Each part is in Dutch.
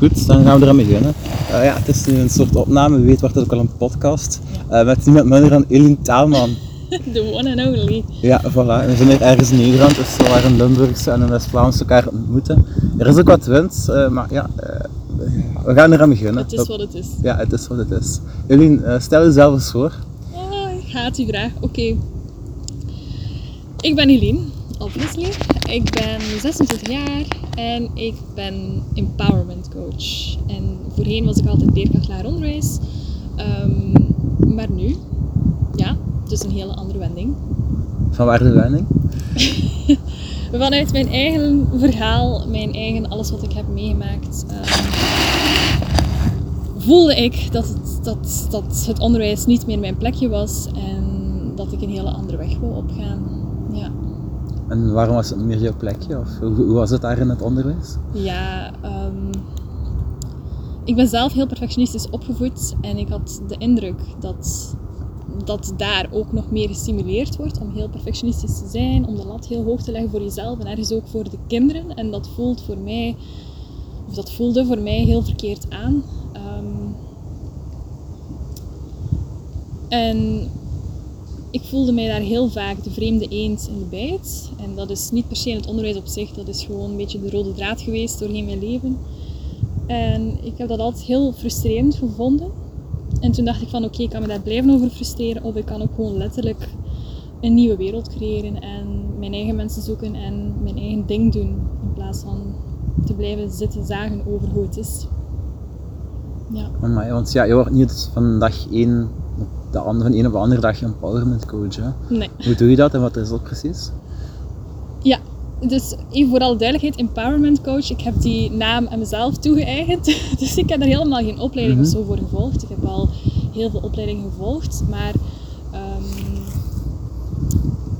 Goed, dan gaan we eraan beginnen. Uh, ja, het is nu een soort opname, wie weet wordt het ook al een podcast. Uh, met niemand minder dan Elin Taalman. The one and only. Ja, voilà. We zijn hier ergens in Nederland, dus we waren een Limburgse en een West-Vlaamse elkaar ontmoeten. Er is ook wat wind, uh, maar ja, we gaan eraan beginnen. Het is wat het is. Ja, het is wat het is. Elin, stel jezelf eens voor. Oh, gaat die vraag. Oké. Ik ben Elin, obviously. Ik ben 26 jaar en ik ben empowerment coach. En voorheen was ik altijd leerkracht onderwijs. Um, maar nu, ja, dus een hele andere wending. Van waar de wending? Vanuit mijn eigen verhaal, mijn eigen alles wat ik heb meegemaakt, um, voelde ik dat het, dat, dat het onderwijs niet meer mijn plekje was en dat ik een hele andere weg wil opgaan. En waarom was het meer jouw plekje? Of hoe, was het daar in het onderwijs? Ja, um, ik ben zelf heel perfectionistisch opgevoed en ik had de indruk dat, dat daar ook nog meer gestimuleerd wordt om heel perfectionistisch te zijn, om de lat heel hoog te leggen voor jezelf en ergens ook voor de kinderen. En dat voelt voor mij, of dat voelde voor mij heel verkeerd aan. Um, en ik voelde mij daar heel vaak de vreemde eend in de bijt. En dat is niet per se in het onderwijs op zich, dat is gewoon een beetje de rode draad geweest doorheen mijn leven. En ik heb dat altijd heel frustrerend gevonden. En toen dacht ik van oké, ik kan me daar blijven over frustreren of ik kan ook gewoon letterlijk een nieuwe wereld creëren en mijn eigen mensen zoeken en mijn eigen ding doen in plaats van te blijven zitten zagen over hoe het is. Ja. Want ja, je wordt niet van dag één de andere, van een op de andere dag empowerment coach. Hè? Nee. Hoe doe je dat en wat is dat precies? Ja, dus even voor alle duidelijkheid, empowerment coach. Ik heb die naam aan mezelf toegeëigend. Dus ik heb er helemaal geen opleiding mm of zo voor gevolgd. Ik heb wel heel veel opleidingen gevolgd, maar um,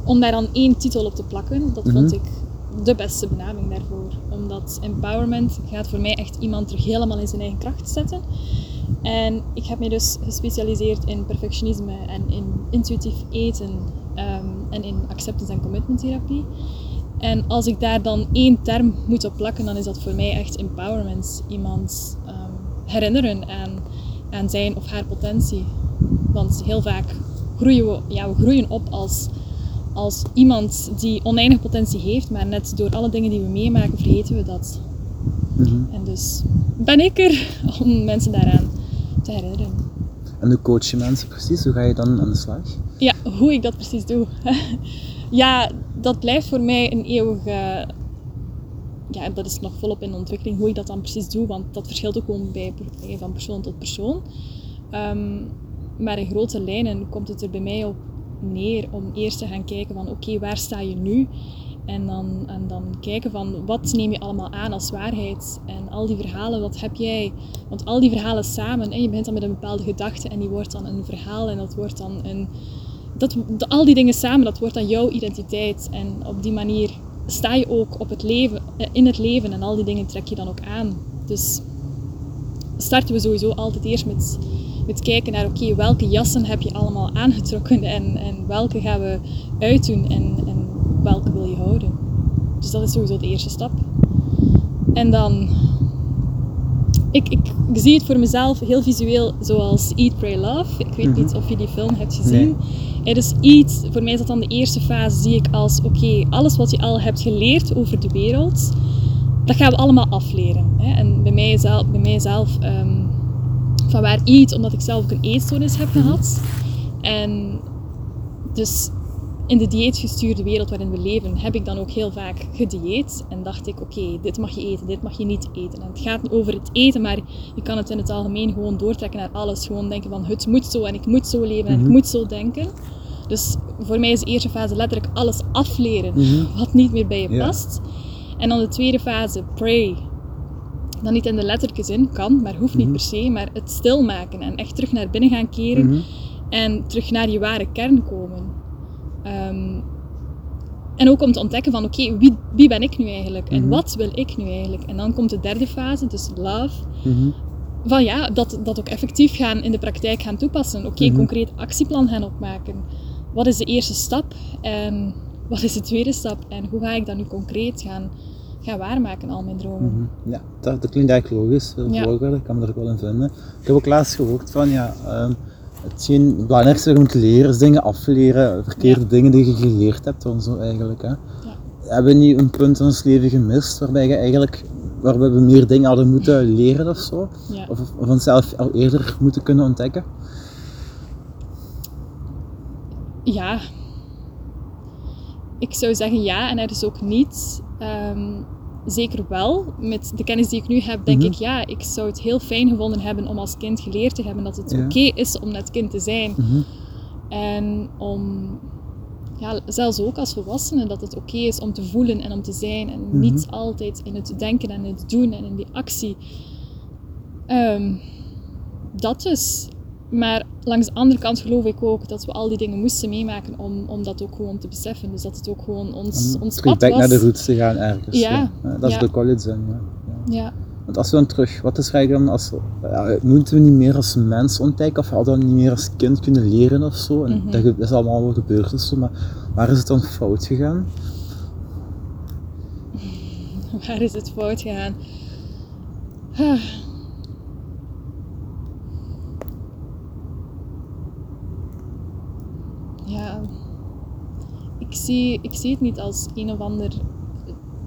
om daar dan één titel op te plakken, dat vond mhm. ik de beste benaming daarvoor. Omdat empowerment gaat voor mij echt iemand terug helemaal in zijn eigen kracht zetten. En ik heb me dus gespecialiseerd in perfectionisme en in intuïtief eten um, en in acceptance en commitment therapie. En als ik daar dan één term moet op plakken, dan is dat voor mij echt empowerment. Iemand um, herinneren aan, aan zijn of haar potentie. Want heel vaak groeien we, ja, we groeien op als, als iemand die oneindige potentie heeft, maar net door alle dingen die we meemaken vergeten we dat. Mm En dus ben ik er om mensen daaraan te herinneren. En hoe coach je mensen precies? Hoe ga je dan aan de slag? Ja, hoe ik dat precies doe. ja, dat blijft voor mij een eeuwige... Ja, dat is nog volop in ontwikkeling hoe ik dat dan precies doe, want dat verschilt ook gewoon bij, van persoon tot persoon. Um, maar in grote lijnen komt het er bij mij op neer om eerst te gaan kijken van oké, waar sta je nu? En dan, en dan kijken van wat neem je allemaal aan als waarheid. En al die verhalen, wat heb jij? Want al die verhalen samen, en je begint dan met een bepaalde gedachte en die wordt dan een verhaal en dat wordt dan een... Dat, al die dingen samen, dat wordt dan jouw identiteit. En op die manier sta je ook op het leven, eh, in het leven en al die dingen trek je dan ook aan. Dus starten we sowieso altijd eerst met, met kijken naar oké, welke jassen heb je allemaal aangetrokken en, en welke gaan we uitdoen en, en welke wil je houden. Dus dat is sowieso de eerste stap. En dan, ik, ik, zie het voor mezelf heel visueel zoals Eat, Pray, Love. Ik weet mhm. niet of je die film hebt gezien. Nee. dus Eat, voor mij is dat dan de eerste fase, zie ik als oké, alles wat je al hebt geleerd over de wereld, dat gaan we allemaal afleren. Hè? En bij mijzelf, bij mijzelf um, van waar Eat, omdat ik zelf ook een eetstoornis heb mhm. gehad. En dus in de dieetgestuurde wereld waarin we leven, heb ik dan ook heel vaak gedieet. En dacht ik, oké, dit mag je eten, dit mag je niet eten. En het gaat niet over het eten, maar je kan het in het algemeen gewoon doortrekken naar alles. Gewoon denken van, het moet zo en ik moet zo leven en ik mhm. moet zo denken. Dus voor mij is de eerste fase letterlijk alles afleren mhm. wat niet meer bij je past. En dan de tweede fase, pray. Dan niet in de letterlijke zin, kan, maar hoeft niet mhm. per se. Maar het stilmaken en echt terug naar binnen gaan keren. En terug naar je ware kern komen. Um, en ook om te ontdekken van oké, wie, wie ben ik nu eigenlijk? En mhm. wat wil ik nu eigenlijk? En dan komt de derde fase, dus love. Mhm. Van ja, dat, dat ook effectief gaan in de praktijk gaan toepassen. Oké, mhm. concreet actieplan gaan opmaken. Wat is de eerste stap? En wat is de tweede stap? En hoe ga ik dat nu concreet gaan, ga waarmaken, al mijn dromen. Ja, dat, dat klinkt eigenlijk logisch, veel Ja. ik kan me er ook wel in vinden. Ik heb ook laatst gehoord van, ja, ehm, hetgeen het belangrijkste je moet leren is dingen afleren, verkeerde Ja. dingen die je geleerd hebt en zo eigenlijk. Hè. Hebben we niet een punt in ons leven gemist waarbij je eigenlijk, waarbij we meer dingen hadden moeten leren of zo? Ja. Of, of onszelf al eerder moeten kunnen ontdekken? Ja. Ik zou zeggen ja en er is ook niet. Ehm, zeker wel. Met de kennis die ik nu heb, denk Mhm. ik ja, ik zou het heel fijn gevonden hebben om als kind geleerd te hebben dat het Ja. oké is om net kind te zijn. Mhm. En om, ja, zelfs ook als volwassene, dat het oké is om te voelen en om te zijn. En Mhm. niet altijd in het denken en het doen en in die actie. Ehm, dat dus. Maar langs de andere kant geloof ik ook dat we al die dingen moesten meemaken om, om dat ook gewoon te beseffen. Dus dat het ook gewoon ons, Om ons terug pad was. naar de roots te gaan ergens. Ja. dat is Ja. de college zin, ja. ja. Want als we dan terug, wat is eigenlijk dan als, ja, moeten we niet meer als mens ontdekken of hadden we niet meer als kind kunnen leren of zo? En Mhm. dat is allemaal wel gebeurd of zo, maar waar is het dan fout gegaan? Waar is het fout gegaan? Ah. Ja, ik zie, ik zie het niet als een of ander.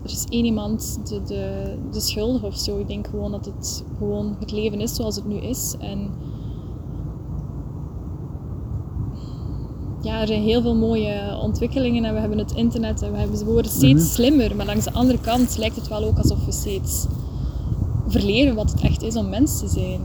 Er is één iemand de, de, de schuldig of zo. Ik denk gewoon dat het gewoon het leven is zoals het nu is. En ja, er zijn heel veel mooie ontwikkelingen en we hebben het internet en we, hebben, we worden steeds Mhm. slimmer. Maar langs de andere kant lijkt het wel ook alsof we steeds verleren wat het echt is om mens te zijn.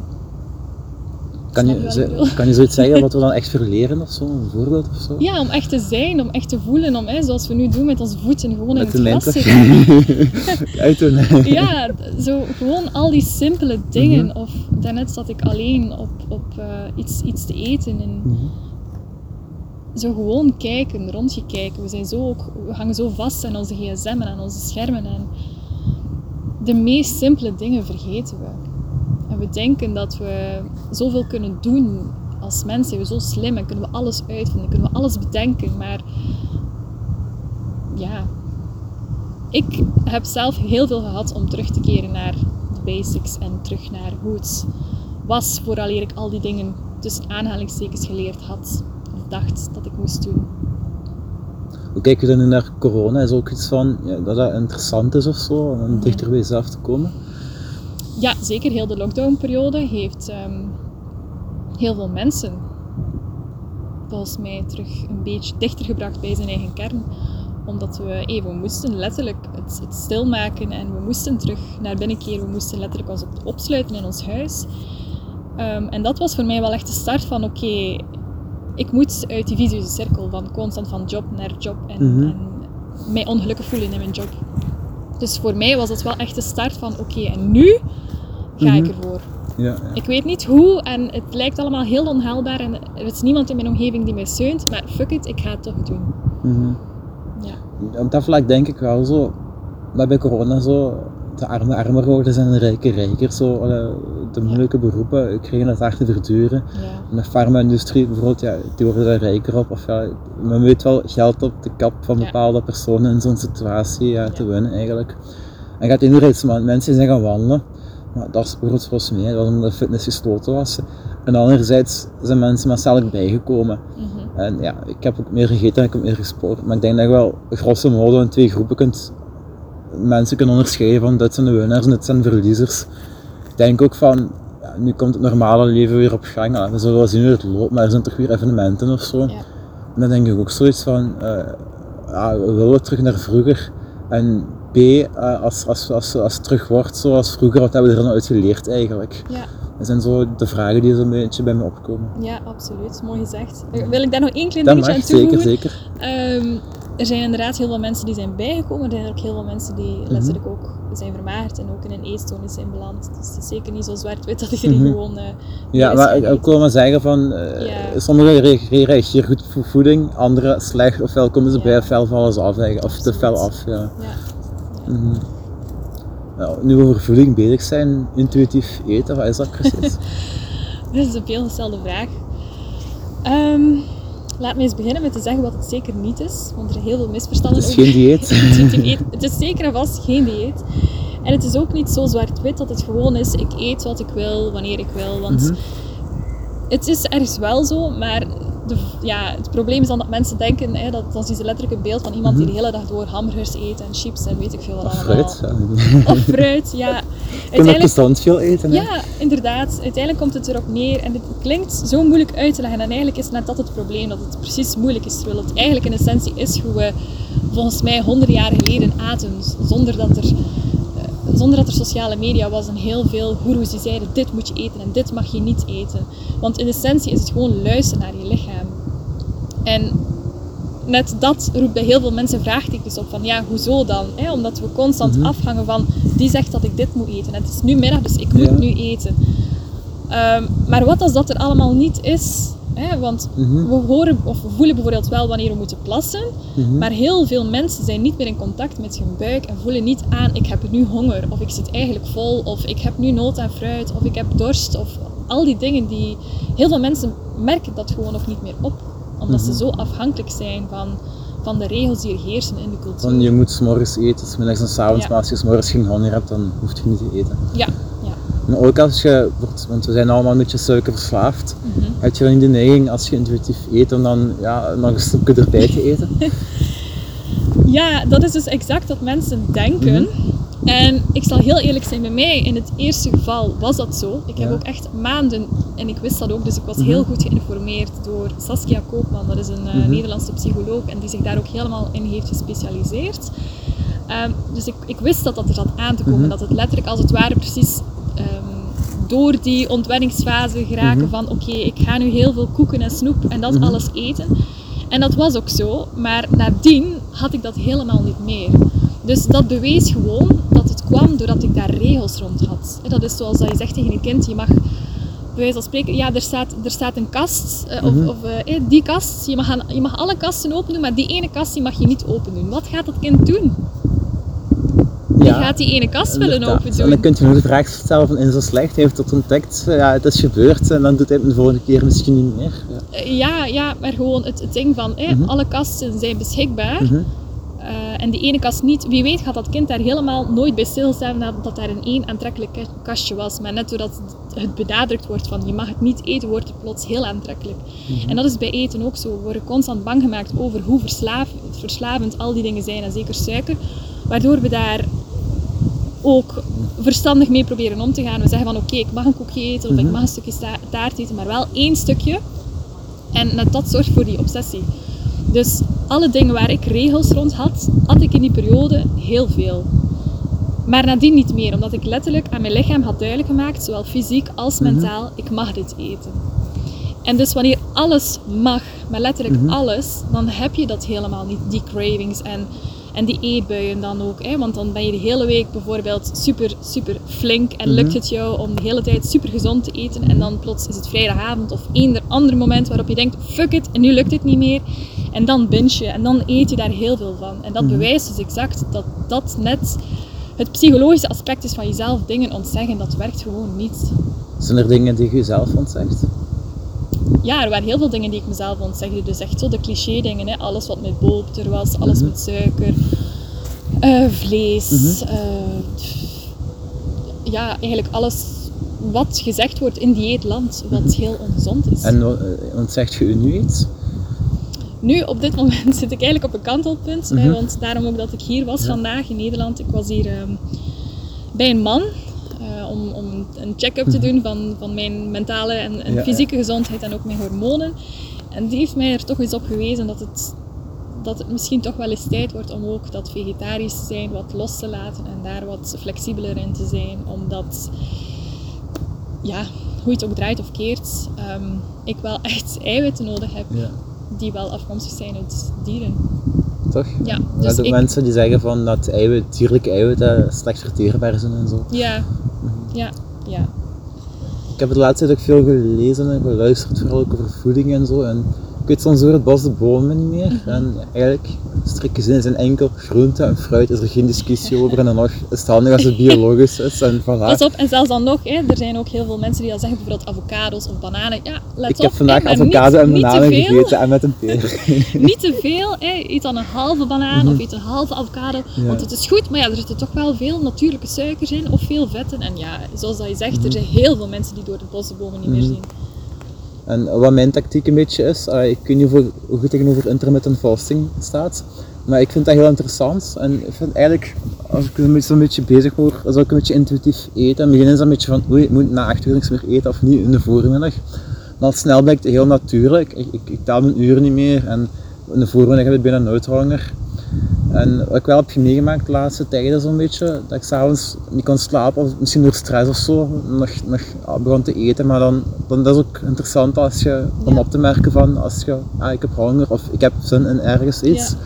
Kan je, kan je zoiets zeggen wat we dan echt verleren of zo? Een voorbeeld of zo? Ja, om echt te zijn, om echt te voelen, om hè, zoals we nu doen met onze voeten gewoon in Met het de gras zitten. Ja, zo gewoon al die simpele dingen. Mhm. Of daarnet zat ik alleen op, op eh, iets, iets te eten en Mhm. zo gewoon kijken, rondje kijken. We, zijn zo ook, we hangen zo vast aan onze gsm en aan onze schermen. En de meest simpele dingen vergeten we. We denken dat we zoveel kunnen doen als mensen. Zijn we zo slim en kunnen we alles uitvinden, kunnen we alles bedenken. Maar ja, ik heb zelf heel veel gehad om terug te keren naar de basics en terug naar hoe het was vooraleer ik al die dingen tussen aanhalingstekens geleerd had of dacht dat ik moest doen. Hoe kijk je dan nu naar corona? Is ook iets van ja, dat dat interessant is of zo, om dichter bij jezelf te komen? Ja, zeker heel de lockdownperiode heeft ehm, heel veel mensen volgens mij terug een beetje dichter gebracht bij zijn eigen kern. Omdat we even we moesten letterlijk het, het stilmaken en we moesten terug naar binnen keren. We moesten letterlijk ons op- opsluiten in ons huis. Ehm, en dat was voor mij wel echt de start van oké, ik moet uit die visuele cirkel van constant van job naar job en, Mhm. en mij ongelukkig voelen in mijn job. Dus voor mij was dat wel echt de start van oké, en nu ga ik Mhm. ervoor. Ja, ja. Ik weet niet hoe en het lijkt allemaal heel onhaalbaar en er is niemand in mijn omgeving die mij steunt, maar fuck it, ik ga het toch doen. Mhm. Ja. Op dat vlak denk ik wel zo, maar bij corona zo, de armen armer worden zijn de rijken rijker. Zo, de moeilijke beroepen kregen het hard te verduren. Ja. De farma-industrie bijvoorbeeld, ja, die worden daar rijker op. Of ja, men weet wel geld op de kap van Ja. bepaalde personen in zo'n situatie ja, te winnen eigenlijk. En gaat man- mensen zijn gaan wandelen, maar dat is bijvoorbeeld volgens mij, dat was omdat de fitness gesloten was. En anderzijds zijn mensen massaal bijgekomen. Mhm. En ja, ik heb ook meer gegeten en ik heb meer gesport. Maar ik denk dat je wel grosso modo in twee groepen kunt mensen kunnen onderscheiden van dit zijn de winnaars en dit zijn de verliezers. Ik denk ook van, ja, nu komt het normale leven weer op gang. Ja, we zullen wel zien hoe het loopt, maar er zijn toch weer evenementen of zo. Ja. En dan denk ik ook zoiets van, ja, we willen terug naar vroeger. En B, eh, als, als, als, als het terug wordt zoals vroeger, wat hebben we er dan uit geleerd eigenlijk? Ja, Dat zijn zo de vragen die zo'n beetje bij me opkomen. ja, absoluut. Mooi gezegd. Eh, Wil ik daar nog één klein Dat dingetje aan mag, zeker, toevoegen? zeker. Ehm, er zijn inderdaad heel veel mensen die zijn bijgekomen. Er zijn ook heel veel mensen die Mhm. letterlijk ook zijn vermaagd en ook in een eetstoornis zijn beland. Dus het is zeker niet zo zwart-wit dat iedereen Mhm. gewoon... eh, Ja, maar ik, wil maar zeggen van, eh, Ja. sommigen re- re- reageren goed op voeding, anderen slecht, ofwel komen ze Ja. bij fel vallen ze af, eigenlijk, of te fel af. Ja. Ja. Nou, nu we over voeding bezig zijn, intuïtief eten, wat is dat precies? Dat is een veelgestelde vraag. Ehm, laat me eens beginnen met te zeggen wat het zeker niet is, want er zijn heel veel misverstanden Het is geen dieet. Het is zeker en vast geen dieet. En het is ook niet zo zwart-wit dat het gewoon is, ik eet wat ik wil, wanneer ik wil. Want Mhm. het is ergens wel zo, maar de, ja, het probleem is dan dat mensen denken, hè, dat, dan zien ze letterlijk een beeld van iemand die de hele dag door hamburgers eet en chips en weet ik veel wat Mhm. Of allemaal. fruit. Ja. Of fruit, ja. Uiteindelijk gezond veel eten. Hè? ja, inderdaad. Uiteindelijk komt het erop neer en het klinkt zo moeilijk uit te leggen. En eigenlijk is net dat het probleem, dat het precies moeilijk is. Terwijl het eigenlijk in essentie is hoe we volgens mij honderd jaar geleden aten. Zonder dat er, zonder dat er sociale media was en heel veel goeroes die zeiden dit moet je eten en dit mag je niet eten. Want in essentie is het gewoon luisteren naar je lichaam. En net dat roept bij heel veel mensen vraagtekens op van ja, hoezo dan? Omdat we constant afhangen van die zegt dat ik dit moet eten. En het is nu middag, dus ik moet Ja. nu eten. Ehm, maar wat als dat er allemaal niet is? Hè? Want Mhm. we horen of we voelen bijvoorbeeld wel wanneer we moeten plassen, Mhm. maar heel veel mensen zijn niet meer in contact met hun buik en voelen niet aan ik heb nu honger of ik zit eigenlijk vol of ik heb nu nood aan fruit of ik heb dorst of al die dingen die heel veel mensen merken dat gewoon nog niet meer op omdat Mhm. ze zo afhankelijk zijn van, van de regels die er heersen in de cultuur. Van je moet 's morgens eten, 's middags en 's avonds, Ja. maar als je 's morgens geen honger hebt, dan hoef je niet te eten. Ja. En ook als je, want we zijn allemaal een beetje suikerverslaafd, Mhm. heb je dan de neiging als je intuïtief eet om dan ja, nog een stukje erbij te eten? Ja, dat is dus exact wat mensen denken. Mhm. En ik zal heel eerlijk zijn, bij mij in het eerste geval was dat zo. Ik heb Ja. ook echt maanden, en ik wist dat ook, dus ik was Mhm. heel goed geïnformeerd door Saskia Koopman. Dat is een eh, Mhm. Nederlandse psycholoog en die zich daar ook helemaal in heeft gespecialiseerd. Ehm, dus ik, ik wist dat dat er zat aan te komen. Mhm. Dat het letterlijk als het ware precies ehm, door die ontwenningsfase geraken Mhm. van oké, ik ga nu heel veel koeken en snoep en dat Mhm. alles eten. En dat was ook zo, maar nadien had ik dat helemaal niet meer. Dus dat bewees gewoon dat het kwam doordat ik daar regels rond had. Dat is zoals dat je zegt tegen een kind, je mag bij wijze van spreken, ja, er staat, er staat een kast, eh, of, of eh, eh, die kast, je mag, aan- je mag alle kasten open doen, maar die ene kast die mag je niet open doen. Wat gaat dat kind doen? Die gaat die ene kast willen open En dan doen. kun je nog de vraag stellen van, is zo slecht? Hij heeft het ontdekt, ja, het is gebeurd en dan doet hij het de volgende keer misschien niet meer. Ja. Eh, Ja, ja, maar gewoon het, het ding van, eh, Mhm. alle kasten zijn beschikbaar. Mhm. Eh, en die ene kast niet. Wie weet gaat dat kind daar helemaal nooit bij stilstaan dat, dat daar een één aantrekkelijk ka- kastje was. Maar net doordat het benadrukt wordt van je mag het niet eten, wordt het plots heel aantrekkelijk. En dat is bij eten ook zo. We worden constant bang gemaakt over hoe verslaaf, verslavend al die dingen zijn, en zeker suiker. Waardoor we daar ook verstandig mee proberen om te gaan. We zeggen van oké, ik mag een koekje eten of ik Mhm. mag een stukje taart eten, maar wel één stukje. En net dat zorgt voor die obsessie. Dus alle dingen waar ik regels rond had, had ik in die periode heel veel. Maar nadien niet meer, omdat ik letterlijk aan mijn lichaam had duidelijk gemaakt, zowel fysiek als Mhm. mentaal, ik mag dit eten. En dus wanneer alles mag, maar letterlijk Mhm. alles, dan heb je dat helemaal niet, die cravings en, en die eetbuien dan ook. Hè? Want dan ben je de hele week bijvoorbeeld super, super flink en Mhm. lukt het jou om de hele tijd super gezond te eten. En dan plots is het vrijdagavond of eender ander moment waarop je denkt, fuck it, en nu lukt het niet meer. En dan binge je en dan eet je daar heel veel van. En dat Mhm. bewijst dus exact dat dat net het psychologische aspect is van jezelf dingen ontzeggen. Dat werkt gewoon niet. Zijn er dingen die je jezelf ontzegt? Ja, er waren heel veel dingen die ik mezelf ontzegde. Dus echt zo de cliché dingen. Hè. Alles wat met boter was, alles Mhm. met suiker, eh, vlees. Mhm. eh, ja, eigenlijk alles wat gezegd wordt in dieetland, wat Mhm. heel ongezond is. En eh, ontzegt je u nu iets? Nu, op dit moment, zit ik eigenlijk op een kantelpunt. Hè, want daarom ook dat ik hier was vandaag in Nederland. Ik was hier ehm, bij een man. Om, om een check-up te doen van, van mijn mentale en, en. Ja, fysieke gezondheid en ook mijn hormonen. En die heeft mij er toch eens op gewezen dat het, dat het misschien toch wel eens tijd wordt om ook dat vegetarisch zijn wat los te laten en daar wat flexibeler in te zijn. Omdat, ja, hoe je het ook draait of keert, ehm, ik wel echt eiwitten nodig heb Ja. die wel afkomstig zijn uit dieren. Toch? Ja, Er dus zijn ook ik, mensen die zeggen van dat eiwit, dierlijke eiwitten slecht verteerbaar zijn en zo. ja. Ja, ja. Ik heb de laatste tijd ook veel gelezen en geluisterd, vooral ook over voeding en zo. En weet soms door het bos de bomen niet meer. En eigenlijk, strikt gezien, zijn enkel groente en fruit, is er geen discussie over. En dan nog is het handig als het biologisch is. En voilà. Pas op, en zelfs dan nog, hè, er zijn ook heel veel mensen die dan zeggen bijvoorbeeld avocados of bananen. Ja, let Ik op. heb vandaag hè, avocado niet- en bananen gegeten en met een peer. niet te veel. Hè. Eet dan een halve banaan of eet een halve avocado. Mhm. Ja. Want het is goed, maar ja, er zitten toch wel veel natuurlijke suikers in of veel vetten. En ja, zoals dat je zegt, Mhm. er zijn heel veel mensen die door de bossenbomen niet meer zien. En wat mijn tactiek een beetje is, eh, ik weet niet hoe, goed tegenover intermittent fasting staat, maar ik vind dat heel interessant. En ik vind eigenlijk, als ik zo'n beetje bezig word, zou ik een beetje intuïtief eten. En begin is een beetje van, oei, ik moet na acht uur niks meer eten of niet in de voormiddag. Dan snel blijkt het heel natuurlijk. Ik, ik, ik tel mijn uren niet meer en in de voormiddag heb ik bijna nooit honger. En wat ik wel heb meegemaakt de laatste tijden zo'n beetje, dat ik s'avonds niet kon slapen, of misschien door stress of zo, nog, nog begon te eten. Maar dan, dan dat is ook interessant als je, om Ja. op te merken van, als je, ah, ik heb honger of ik heb zin in ergens iets, Ja.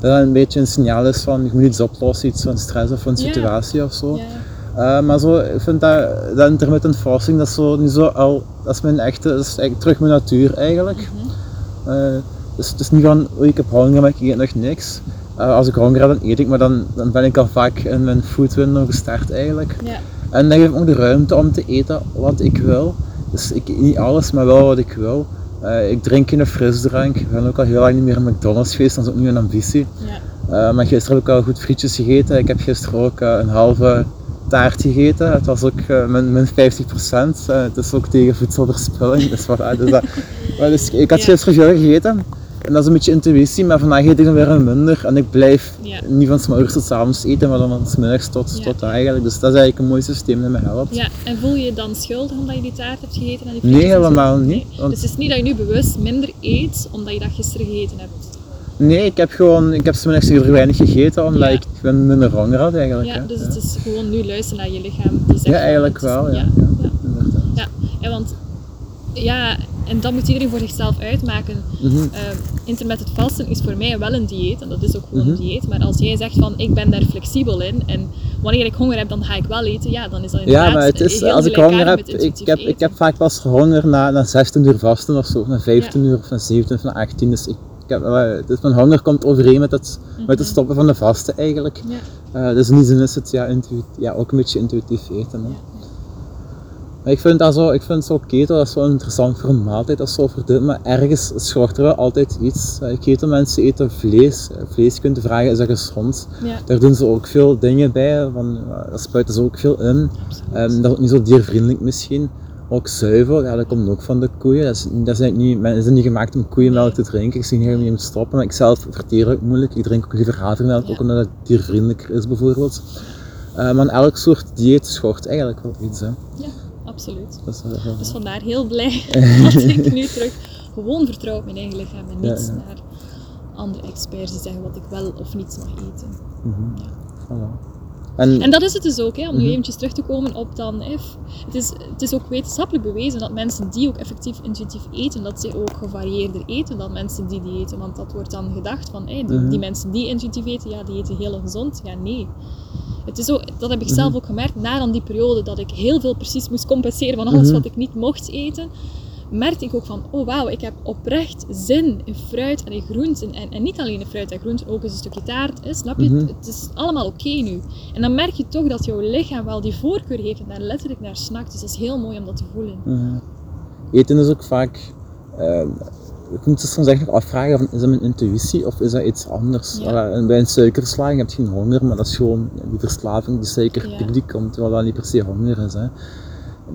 dat dat een beetje een signaal is van, je moet iets oplossen, iets van stress of van Ja. situatie of zo. Eh, maar zo, ik vind dat, dat intermittent fasting, dat is zo, niet zo al, dat is mijn echte, dat is eigenlijk terug mijn natuur eigenlijk. Mhm. Eh, dus het is niet van, oei, ik heb honger, maar ik eet nog niks. Eh, als ik honger heb, dan eet ik, maar dan, dan ben ik al vaak in mijn food window gestart eigenlijk. Ja. En dan geef ik me ook de ruimte om te eten wat ik wil. Dus ik eet niet alles, maar wel wat ik wil. Eh, ik drink geen frisdrank. Ik ben ook al heel lang niet meer in McDonald's geweest, dat is ook niet mijn ambitie. Ja. Eh, maar gisteren heb ik al goed frietjes gegeten. Ik heb gisteren ook een halve taart gegeten. Het was ook eh, min, min 50%. Eh, het is ook tegen voedselverspilling. Dus, voilà, dus dat, maar dus ik had gisteren veel gegeten. En dat is een beetje intuïtie, maar vandaag eet ik dan weer een minder. En ik blijf Ja. niet van 's morgens tot 's avonds eten, maar dan van 's middags tot, Ja. tot eigenlijk. Dus dat is eigenlijk een mooi systeem dat me helpt. Ja, en voel je je dan schuldig omdat je die taart hebt gegeten? En die Nee, helemaal niet, Nee. want- Dus het is niet dat je nu bewust minder eet omdat je dat gisteren gegeten hebt. Nee, ik heb gewoon, ik heb 's middags eerder weinig gegeten, omdat Ja. ik ben minder honger had eigenlijk. Ja, hè. dus het is gewoon nu luisteren naar je lichaam. Die zegt Ja, eigenlijk wel, ja. ja, ja, ja. inderdaad. Ja, en want ja, en dat moet iedereen voor zichzelf uitmaken. Mhm. Ehm, intermittent vasten is voor mij wel een dieet, en dat is ook gewoon Mhm. een dieet. Maar als jij zegt van ik ben daar flexibel in en wanneer ik honger heb, dan ga ik wel eten, ja, dan is dat inderdaad Ja, maar het is, als ik honger heb, ik heb, ik heb vaak pas honger na, na 16 uur vasten of zo, na 15 uur of na 17 of na 18. Dus, ik, heb, eh, dus mijn honger komt overeen met het, met het stoppen van de vasten eigenlijk. Ja. Eh, dus in die zin is het ja, intuït- ja, ook een beetje intuïtief eten. Hè. Ja. Maar ik vind dat zo, ik vind zo keto, dat is wel interessant voor een maaltijd of zo, dit, maar ergens schort er wel altijd iets. Eh, keto mensen eten vlees. Eh, Vlees kunt vragen, is dat gezond? Ja, Daar doen ze ook veel dingen bij, van, eh, daar spuiten ze ook veel in. absoluut. Ehm, dat is ook niet zo diervriendelijk misschien. Ook zuivel, ja, dat komt ook van de koeien. Dat is, dat eigenlijk niet, men is niet gemaakt om koeienmelk te drinken. Ik zie niet helemaal niet om te stoppen, maar ik zelf verteer het moeilijk. Ik drink ook liever havermelk, Ja. ook omdat het diervriendelijker is bijvoorbeeld. Maar elk soort dieet schort eigenlijk wel iets. Hè. ja, absoluut. Dat is, Dus vandaar heel blij dat ik nu terug gewoon vertrouw op mijn eigen lichaam en Ja, niet ja. naar andere experts die zeggen wat ik wel of niet mag eten. Mhm. Voilà. En, En dat is het dus ook, hè, om nu Mhm. eventjes terug te komen op dan. Hè, f- het, is, het is ook wetenschappelijk bewezen dat mensen die ook effectief intuïtief eten, dat ze ook gevarieerder eten dan mensen die die eten. Want dat wordt dan gedacht van, die, Mhm. die mensen die intuïtief eten, ja, die eten heel gezond. Ja, nee. Het is ook, dat heb ik Mhm. zelf ook gemerkt, na dan die periode dat ik heel veel precies moest compenseren van alles wat ik niet mocht eten, merkte ik ook van, oh wauw, ik heb oprecht zin in fruit en in groenten. En, en niet alleen in fruit en groenten, ook eens een stukje taart. Hè, snap je? Mhm. Het is allemaal oké nu. En dan merk je toch dat jouw lichaam wel die voorkeur heeft en daar letterlijk naar snakt. Dus dat is heel mooi om dat te voelen. Mhm. Eten is ook vaak. eh, ik moet het soms echt nog afvragen: van, is dat mijn intuïtie of is dat iets anders? Ja. Bij een suikerverslaving heb je geen honger, maar dat is gewoon die verslaving, die suikerpiek Ja. die komt, terwijl dat niet per se honger is. Hè.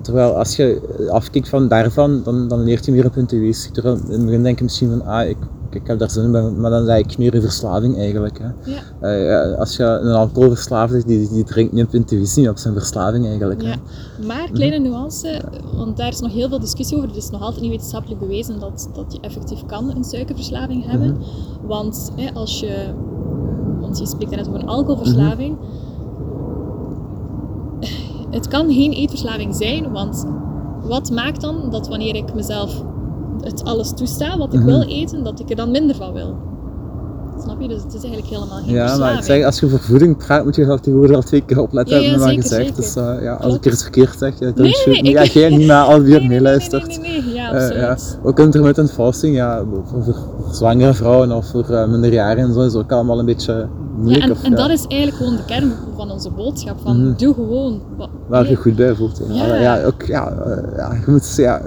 Terwijl als je afkijkt van daarvan, dan, dan leert je meer op intuïtie. Terwijl in het begin denk je misschien van, ah, ik, ik heb daar zin in, maar- dan lijkt meer in verslaving eigenlijk. Hè. Ja. Eh, ja, als je een alcoholverslaafde is, die, die drinkt niet op intuïtie, maar op zijn verslaving eigenlijk. hè. Ja. Maar, kleine nuance, want daar is nog heel veel discussie over. Het is nog altijd niet wetenschappelijk bewezen dat, dat je effectief kan een suikerverslaving hebben. Want hè, als je, want je spreekt net over een alcoholverslaving. Het kan geen eetverslaving zijn, want wat maakt dan dat wanneer ik mezelf het alles toesta wat ik Mhm. wil eten, dat ik er dan minder van wil? Snap je? Dus het is eigenlijk helemaal geen Ja, maar ik zeg, als je voor voeding praat, moet je wel tegenwoordig al twee keer opletten, Ja, ja, hebben maar zeker, gezegd. zeker. Dus eh, ja, als Klopt. ik er iets verkeerd zeg, don't Nee, shoot nee, Ja, jij niet, maar al wie er Nee, meeluistert. Nee, nee, nee. Ja, absoluut. ja. Ook intermittent fasting, ja, voor, voor zwangere vrouwen of voor uh, minderjarigen en zo is ook allemaal een beetje. Ja, en, of, en ja, dat is eigenlijk gewoon de kern van onze boodschap. Van, Mhm. Doe gewoon wat waar je goed bij voelt. Ja, Ja. Ook, ja, eh, ja, je, moet, ja,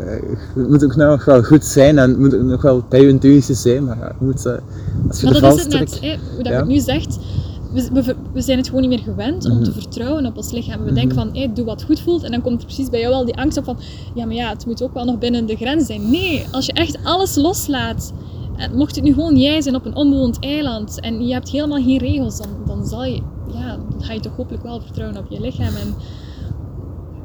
je moet ook nog wel goed zijn en moet ook nog wel bij je intuïtie zijn, maar ja, je moet, eh, als je Maar de dat is het net, hè, hoe dat je het nu zegt. We, we, we zijn het gewoon niet meer gewend om te Mhm. vertrouwen op ons lichaam. We Mhm. denken van, hé, doe wat goed voelt. En dan komt er precies bij jou wel die angst op van, ja, maar ja, het moet ook wel nog binnen de grens zijn. Nee, als je echt alles loslaat, mocht het nu gewoon jij zijn op een onbewoond eiland en je hebt helemaal geen regels, dan, dan zal je, ja, dan ga je toch hopelijk wel vertrouwen op je lichaam. En,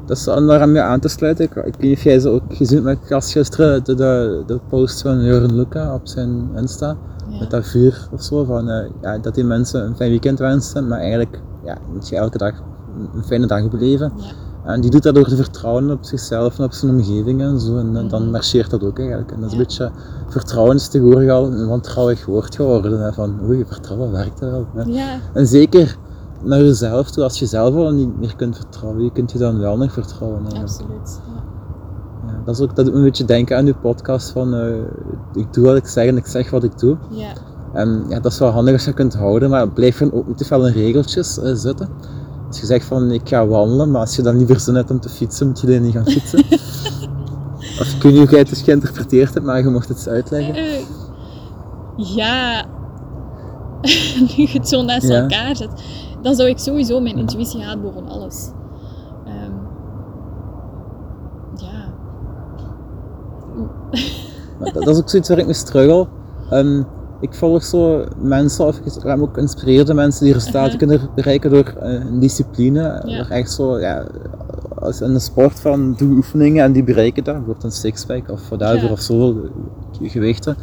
Dat is om daaraan aan te sluiten. Ik, ik weet niet of jij ze ook gezien hebt, maar ik las gisteren de, de, de post van Jurgen Luca op zijn Insta. ja. Met dat vuur of zo, van, eh, ja, dat die mensen een fijn weekend wensen, maar eigenlijk ja, moet je elke dag een- een fijne dag beleven. Ja. En die doet dat door te vertrouwen op zichzelf en op zijn omgeving en zo. En eh, dan Mhm. marcheert dat ook eigenlijk. En dat is een beetje, vertrouwen is tegenwoordig al een wantrouwig woord geworden. Hè, van, oei, vertrouwen werkt wel. Hè. ja, En zeker naar jezelf toe, als je zelf al niet meer kunt vertrouwen, je kunt je dan wel nog vertrouwen. eigenlijk. absoluut. Ja. Ja, dat is ook dat doet me een beetje denken aan uw podcast van, eh, ik doe wat ik zeg en ik zeg wat ik doe. Ja. En ja, dat is wel handig als je kunt houden, maar blijf er ook niet te veel in regeltjes eh, zitten. Als je zegt van ik ga wandelen, maar als je dan liever zin hebt om te fietsen, moet je dan niet gaan fietsen. of ik weet niet hoe jij het dus geïnterpreteerd hebt, maar je mocht het eens uitleggen. Eh, ja, nu je het zo naast Ja. elkaar zet, dan zou ik sowieso mijn intuïtie gaan boven alles. Ehm, ja. Dat, is ook zoiets waar ik mee struggle. Ehm, ik volg zo mensen, of ik ook inspireerde mensen die resultaten Mhm. kunnen bereiken door eh, een discipline. Ja. Door echt zo, ja, als in de sport van doe oefeningen en die bereiken dat. Bijvoorbeeld een sixpack of whatever Ja. of zo, gewichten.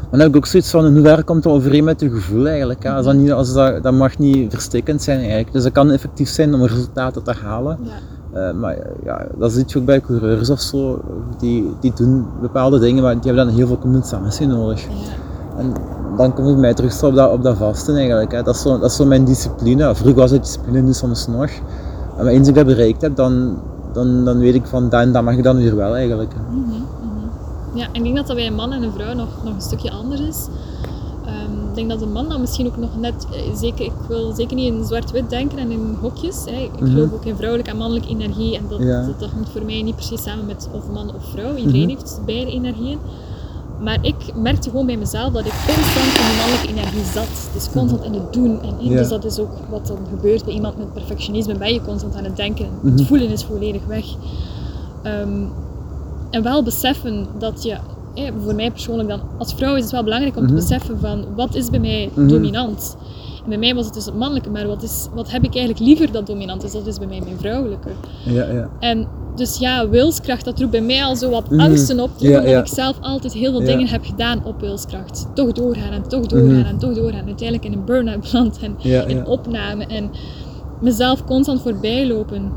Maar dan heb ik ook zoiets van, in hoeverre komt dat overeen met je gevoel eigenlijk? hè? Als dat, niet, als dat, dat mag niet verstikkend zijn eigenlijk. Dus dat kan effectief zijn om resultaten te halen. ja. Eh, maar ja, dat zie je ook bij coureurs of zo. Die, die doen bepaalde dingen, maar die hebben dan heel veel compensatie nodig. ja. En dan kom ik mij terug op dat, op dat vasten eigenlijk. Hè. Dat, is zo, dat is zo mijn discipline. Vroeger was het discipline, nu soms nog. Maar eens ik dat bereikt heb, dan, dan, dan weet ik van dat en dat mag ik dan weer wel eigenlijk. hè. Mhm, mhm. Ja, ik denk dat dat bij een man en een vrouw nog, nog een stukje anders is. Ehm, ik denk dat een man dan misschien ook nog net, eh, zeker, ik wil zeker niet in zwart-wit denken en in hokjes. Hè. Ik Mhm. geloof ook in vrouwelijke en mannelijke energie en dat, Ja. dat, dat hangt voor mij niet precies samen met of man of vrouw. Iedereen Mhm. heeft beide energieën. Maar ik merkte gewoon bij mezelf dat ik constant in die mannelijke energie zat. Dus constant in het doen. En, Ja. Dus dat is ook wat dan gebeurt bij iemand met perfectionisme. Ben je constant aan het denken. Mhm. Het voelen is volledig weg. Ehm, en wel beseffen dat je, eh, voor mij persoonlijk dan, als vrouw is het wel belangrijk om Mhm. te beseffen van wat is bij mij Mhm. dominant. Bij mij was het dus het mannelijke, maar wat, is, wat heb ik eigenlijk liever dat dominant is? Dat is bij mij mijn vrouwelijke. Ja, ja. En dus ja, wilskracht, dat roept bij mij al zo wat Mhm. angsten op. Omdat ja. ik zelf altijd heel veel dingen heb gedaan op wilskracht. Toch doorgaan en toch doorgaan Mhm. en toch doorgaan. Uiteindelijk in een burn-out beland en in opname. En mezelf constant voorbij lopen.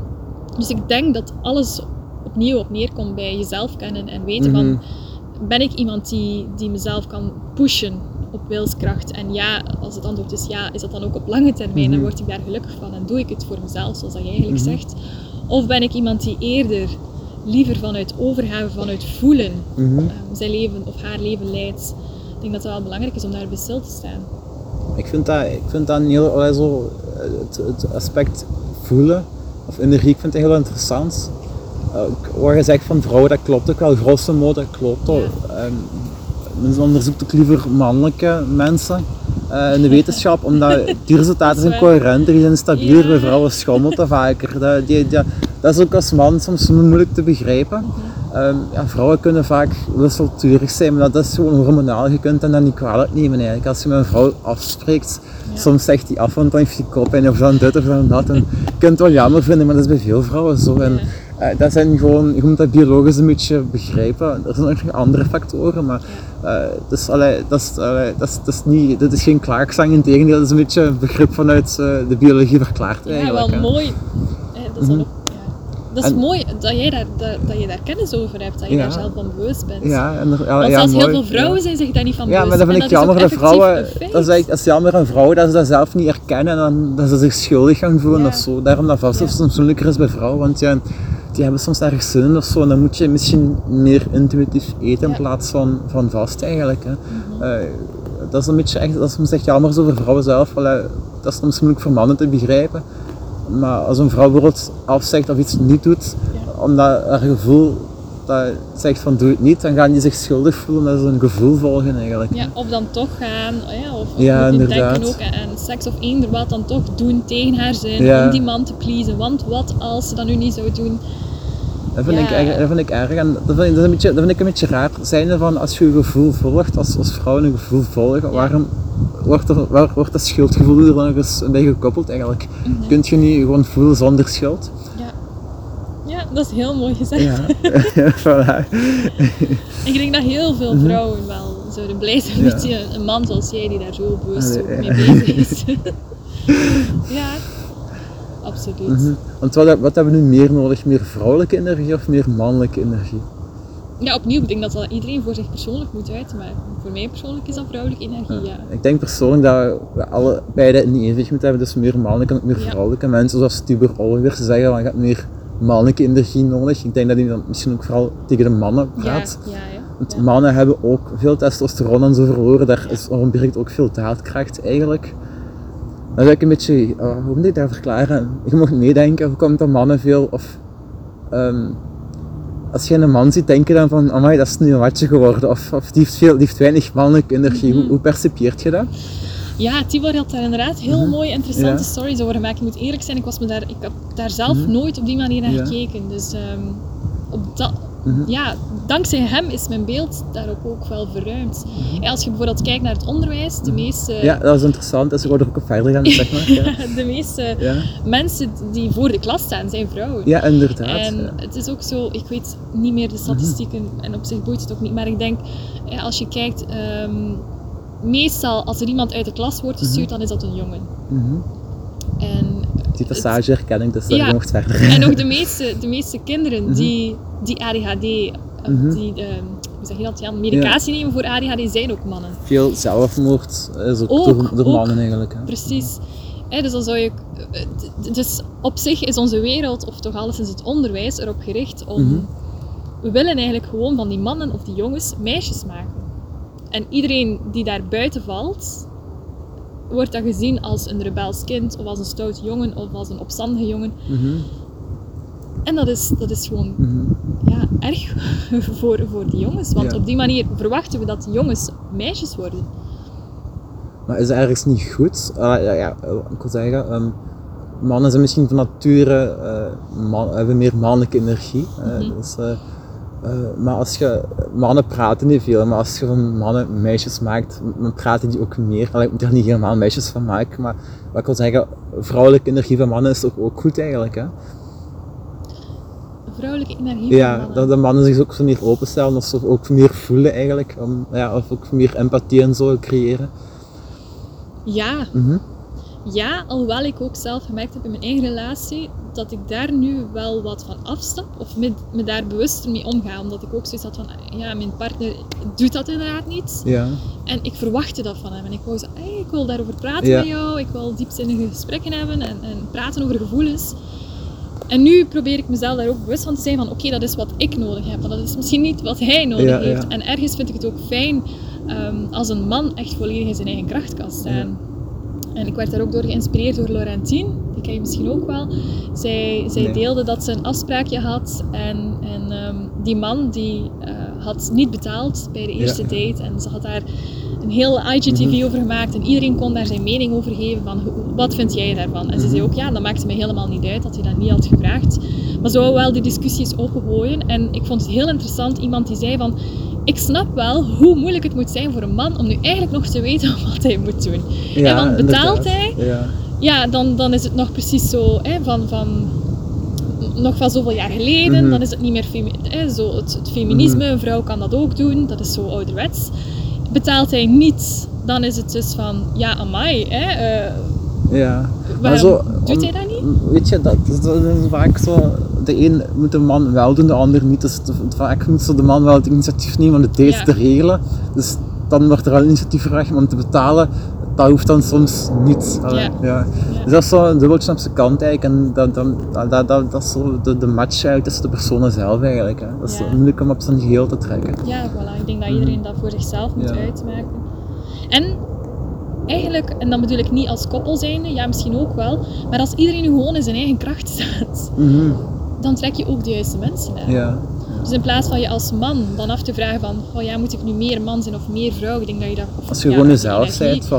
Dus ik denk dat alles opnieuw op neerkomt bij jezelf kennen en weten Mhm. van... Ben ik iemand die, die mezelf kan pushen op wilskracht? En ja, als het antwoord is ja, is dat dan ook op lange termijn? Mhm. Dan word ik daar gelukkig van en doe ik het voor mezelf, zoals dat je eigenlijk Mhm. zegt. Of ben ik iemand die eerder liever vanuit overgave, vanuit voelen, Mhm. ehm, zijn leven of haar leven leidt? Ik denk dat het wel belangrijk is om daarbij stil te staan. Ik vind dat, ik vind dat een heel, zo, het, het aspect voelen of energie, ik vind het heel interessant. Ook wat je zegt van vrouwen, dat klopt ook wel, grosso modo, dat klopt. Ehm, men onderzoekt ook liever mannelijke mensen eh, in de wetenschap, omdat die resultaten zijn coherenter, die zijn stabieler, bij vrouwen schommelt dat vaker. Dat, die, die- dat is ook als man soms moeilijk te begrijpen. Ehm, ja, vrouwen kunnen vaak wisselturig zijn, maar dat is gewoon hormonaal. Je kunt dat dan niet kwalijk nemen eigenlijk. Als je met een vrouw afspreekt, Ja. soms zegt die af, want dan heeft die kop en of dan dit of dan dat. En je kunt het wel jammer vinden, maar dat is bij veel vrouwen zo. En, eh, dat zijn gewoon, je moet dat biologisch een beetje begrijpen. Er zijn ook nog andere factoren, maar eh, dat, is, allee, dat, is, allee, dat, is, dat is niet, dit is geen klaagzang, in tegendeel, dat is een beetje een begrip vanuit eh, de biologie verklaard Ja, eigenlijk. wel hè. mooi. Eh, Dat is, Mhm. ook, ja. dat is En- mooi dat, jij daar, dat, dat je daar kennis over hebt, dat je Ja. daar zelf van bewust bent. Ja, en, er- ja, Want ja, zelfs heel veel ja. vrouwen zijn zich daar niet van Ja, bewust. maar dat vind En ik jammer. effectief vrouwen, een dat is, dat is jammer aan vrouwen dat ze dat zelf niet erkennen en dan, dat ze zich schuldig gaan voelen Ja. of zo. Daarom dat vast Ja. soms moeilijker is bij vrouwen. Want ja, die hebben soms ergens zin in of zo. En dan moet je misschien meer intuïtief eten in plaats van, van vast eigenlijk. Hè. Mhm. Eh, dat is een beetje echt, dat is soms echt jammer zo voor vrouwen zelf. Dat is soms moeilijk voor mannen te begrijpen. Maar als een vrouw bijvoorbeeld afzegt of iets niet doet, omdat haar gevoel dat zegt van doe het niet, dan gaan die zich schuldig voelen ze een gevoel volgen eigenlijk. Ja, of dan toch gaan, ja, of, of Ja, denken ook aan seks of eender wat, dan toch doen tegen haar zin, Ja. om die man te pleasen. Want wat als ze dat nu niet zou doen? Dat vind, Ja. ik erg, dat vind ik erg en dat vind ik, dat een beetje, dat vind ik een beetje raar. Zijnde van als je je gevoel volgt, als, als vrouwen een gevoel volgen, waarom wordt, er, waar wordt dat schuldgevoel er dan nog eens bij gekoppeld eigenlijk? Mhm. Kunt je niet gewoon voelen zonder schuld? Dat is heel mooi gezegd. Ja, voilà. Ik denk dat heel veel vrouwen wel zouden blij zijn Mhm. Ja. met een man zoals jij die daar zo bewust Allee, mee bezig is. ja, absoluut. Mhm. Want wat, wat hebben we nu meer nodig? Meer vrouwelijke energie of meer mannelijke energie? Ja, opnieuw, ik denk dat dat iedereen voor zich persoonlijk moet uitmaken. Voor mij persoonlijk is dat vrouwelijke energie, ja. Ik denk persoonlijk dat we alle beide in evenwicht moeten hebben, dus meer mannelijke en ook meer vrouwelijke. Mensen zoals Tuber Oliver ze zeggen, hebt meer mannelijke energie nodig. Ik denk dat hij dan misschien ook vooral tegen de mannen praat. ja, ja. Want ja. mannen hebben ook veel testosteron en zo verloren, daar is, ontbreekt ook veel daadkracht eigenlijk. Dan zou ik een beetje, eh, hoe moet ik dat verklaren? Je mag meedenken, hoe komt dat mannen veel, of ehm, als je een man ziet, denk je dan van, amai, dat is nu een watje geworden, of, of die, heeft veel, die heeft weinig mannelijke energie. Mhm. Hoe, hoe percipieert je dat? Ja, Tibor had daar inderdaad heel mooie, interessante Mhm. Ja. stories over gemaakt. Ik moet eerlijk zijn, ik, was me daar, ik heb daar zelf nooit op die manier naar Mhm. Ja. gekeken. Dus ehm, op dat, Mhm. ja, dankzij hem is mijn beeld daarop ook wel verruimd. Als je bijvoorbeeld kijkt naar het onderwijs, de meeste, Mhm. Ja, dat is interessant, dus ik wou er ook op verder gaan, zeg maar. Ja, de meeste ja. mensen die voor de klas staan, zijn vrouwen. ja inderdaad. En het is ook zo, ik weet niet meer de statistieken en op zich boeit het ook niet, maar ik denk, ja, als je kijkt, ehm, meestal als er iemand uit de klas wordt gestuurd, dan is dat een jongen. Mhm. En, Die passage herken ik, dus daar Ja. mocht verder. en ook de meeste, de meeste kinderen die, die ADHD, of Mhm. die, ehm, hoe zeg je dat, ja, medicatie nemen voor ADHD, zijn ook mannen. Veel zelfmoord is ook, Ook, door, door ook. mannen eigenlijk. Hè. Precies. Dus dan zou je, eh, dus op zich is onze wereld, of toch alleszins het onderwijs, erop gericht om. Mhm. We willen eigenlijk gewoon van die mannen of die jongens meisjes maken. En iedereen die daar buiten valt, wordt dan gezien als een rebels kind, of als een stout jongen, of als een opstandige jongen. Mhm. En dat is, dat is gewoon Mhm. ja, erg voor, voor die jongens. Want Ja. op die manier verwachten we dat die jongens meisjes worden. Maar is dat ergens niet goed? Ah, ja, ja, eh, ik wil zeggen, ehm, mannen zijn misschien van nature, eh, man, hebben meer mannelijke energie. Mhm. dus, eh, maar als je, mannen praten niet veel, maar als je van mannen meisjes maakt, dan praten die ook meer. Allee, ik moet er niet helemaal meisjes van maken, maar wat ik wil zeggen, vrouwelijke energie van mannen is toch ook goed eigenlijk. Hè? Vrouwelijke energie van Ja, mannen. dat de mannen zich ook zo meer openstellen, of zo ook meer voelen eigenlijk. Om, ja, of ook meer empathie en zo creëren. Ja, Mhm. Ja, alhoewel ik ook zelf gemerkt heb in mijn eigen relatie dat ik daar nu wel wat van afstap of me, me daar bewuster mee omga. Omdat ik ook zoiets had van, ja, mijn partner doet dat inderdaad niet. Ja. En ik verwachtte dat van hem. En ik wou zo, hey, ik wil daarover praten Ja. met jou, ik wil diepzinnige gesprekken hebben en, en praten over gevoelens. En nu probeer ik mezelf daar ook bewust van te zijn van, oké, dat is wat ik nodig heb. Maar dat is misschien niet wat hij nodig Ja, heeft. En ergens vind ik het ook fijn ehm, als een man echt volledig in zijn eigen kracht kan staan. En ik werd daar ook door geïnspireerd door Laurentine, die ken je misschien ook wel. Zij, zij Nee. deelde dat ze een afspraakje had en, en ehm, die man die eh, had niet betaald bij de eerste Ja. date. En ze had daar een heel IGTV Mhm. over gemaakt en iedereen kon daar zijn mening over geven van wat vind jij daarvan? En ze zei Mhm. ook ja, dat maakte me helemaal niet uit dat hij dat niet had gevraagd. Maar zo wel die discussies opengooien. En ik vond het heel interessant, iemand die zei van ik snap wel hoe moeilijk het moet zijn voor een man om nu eigenlijk nog te weten wat hij moet doen. ja want betaalt hij? Ja. Ja, dan, dan is het nog precies zo hè, van, van nog van zoveel jaar geleden. Mhm. Dan is het niet meer hè, zo het, het feminisme, een vrouw kan dat ook doen, dat is zo ouderwets. Betaalt hij niet, dan is het dus van ja, amai, hè, eh, Ja. waarom doet hij dat niet? Weet je, dat dat is vaak zo. De een moet de man wel doen, de ander niet. Dus vaak moet zo de man wel het initiatief nemen om de Ja. te regelen. Dus dan wordt er al initiatief gevraagd om te betalen. Dat hoeft dan soms niet. Allee, Ja. Dus dat is zo een dubbeltje op zijn kant eigenlijk. En dat, dat, dat, dat, dat, is zo de, de match eigenlijk tussen de personen zelf eigenlijk. Hè. Dat is moeilijk om op zijn geheel te trekken. Ja, voilà. Ik denk dat iedereen dat voor zichzelf moet uitmaken. En eigenlijk, en dan bedoel ik niet als koppel zijnde, ja misschien ook wel, maar als iedereen nu gewoon in zijn eigen kracht staat, Mhm. Dan trek je ook de juiste mensen aan. Ja. Dus in plaats van je als man dan af te vragen van, oh ja, moet ik nu meer man zijn of meer vrouw? Ik denk dat je dat... of, Als je ja, gewoon jezelf bent, voilà.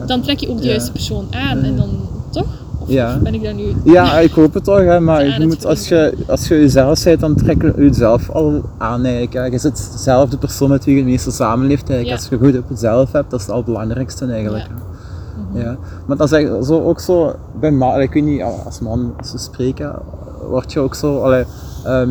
Ja. Dan trek je ook de juiste persoon aan en dan, toch? Of, Ja. ben ik daar nu... Ja, ik hoop het toch, hè, maar Ja, je moet, als, je, als je jezelf bent, dan trek je jezelf al aan eigenlijk. hè. Je zit zelf de persoon met wie je het meeste samenleeft eigenlijk. Ja. Als je goed op jezelf hebt, dat is het allerbelangrijkste eigenlijk. Ja. hè. Ja. Maar dat is zo, ook zo, bij ik weet niet, als man als we spreken, word je ook zo, allee, ehm,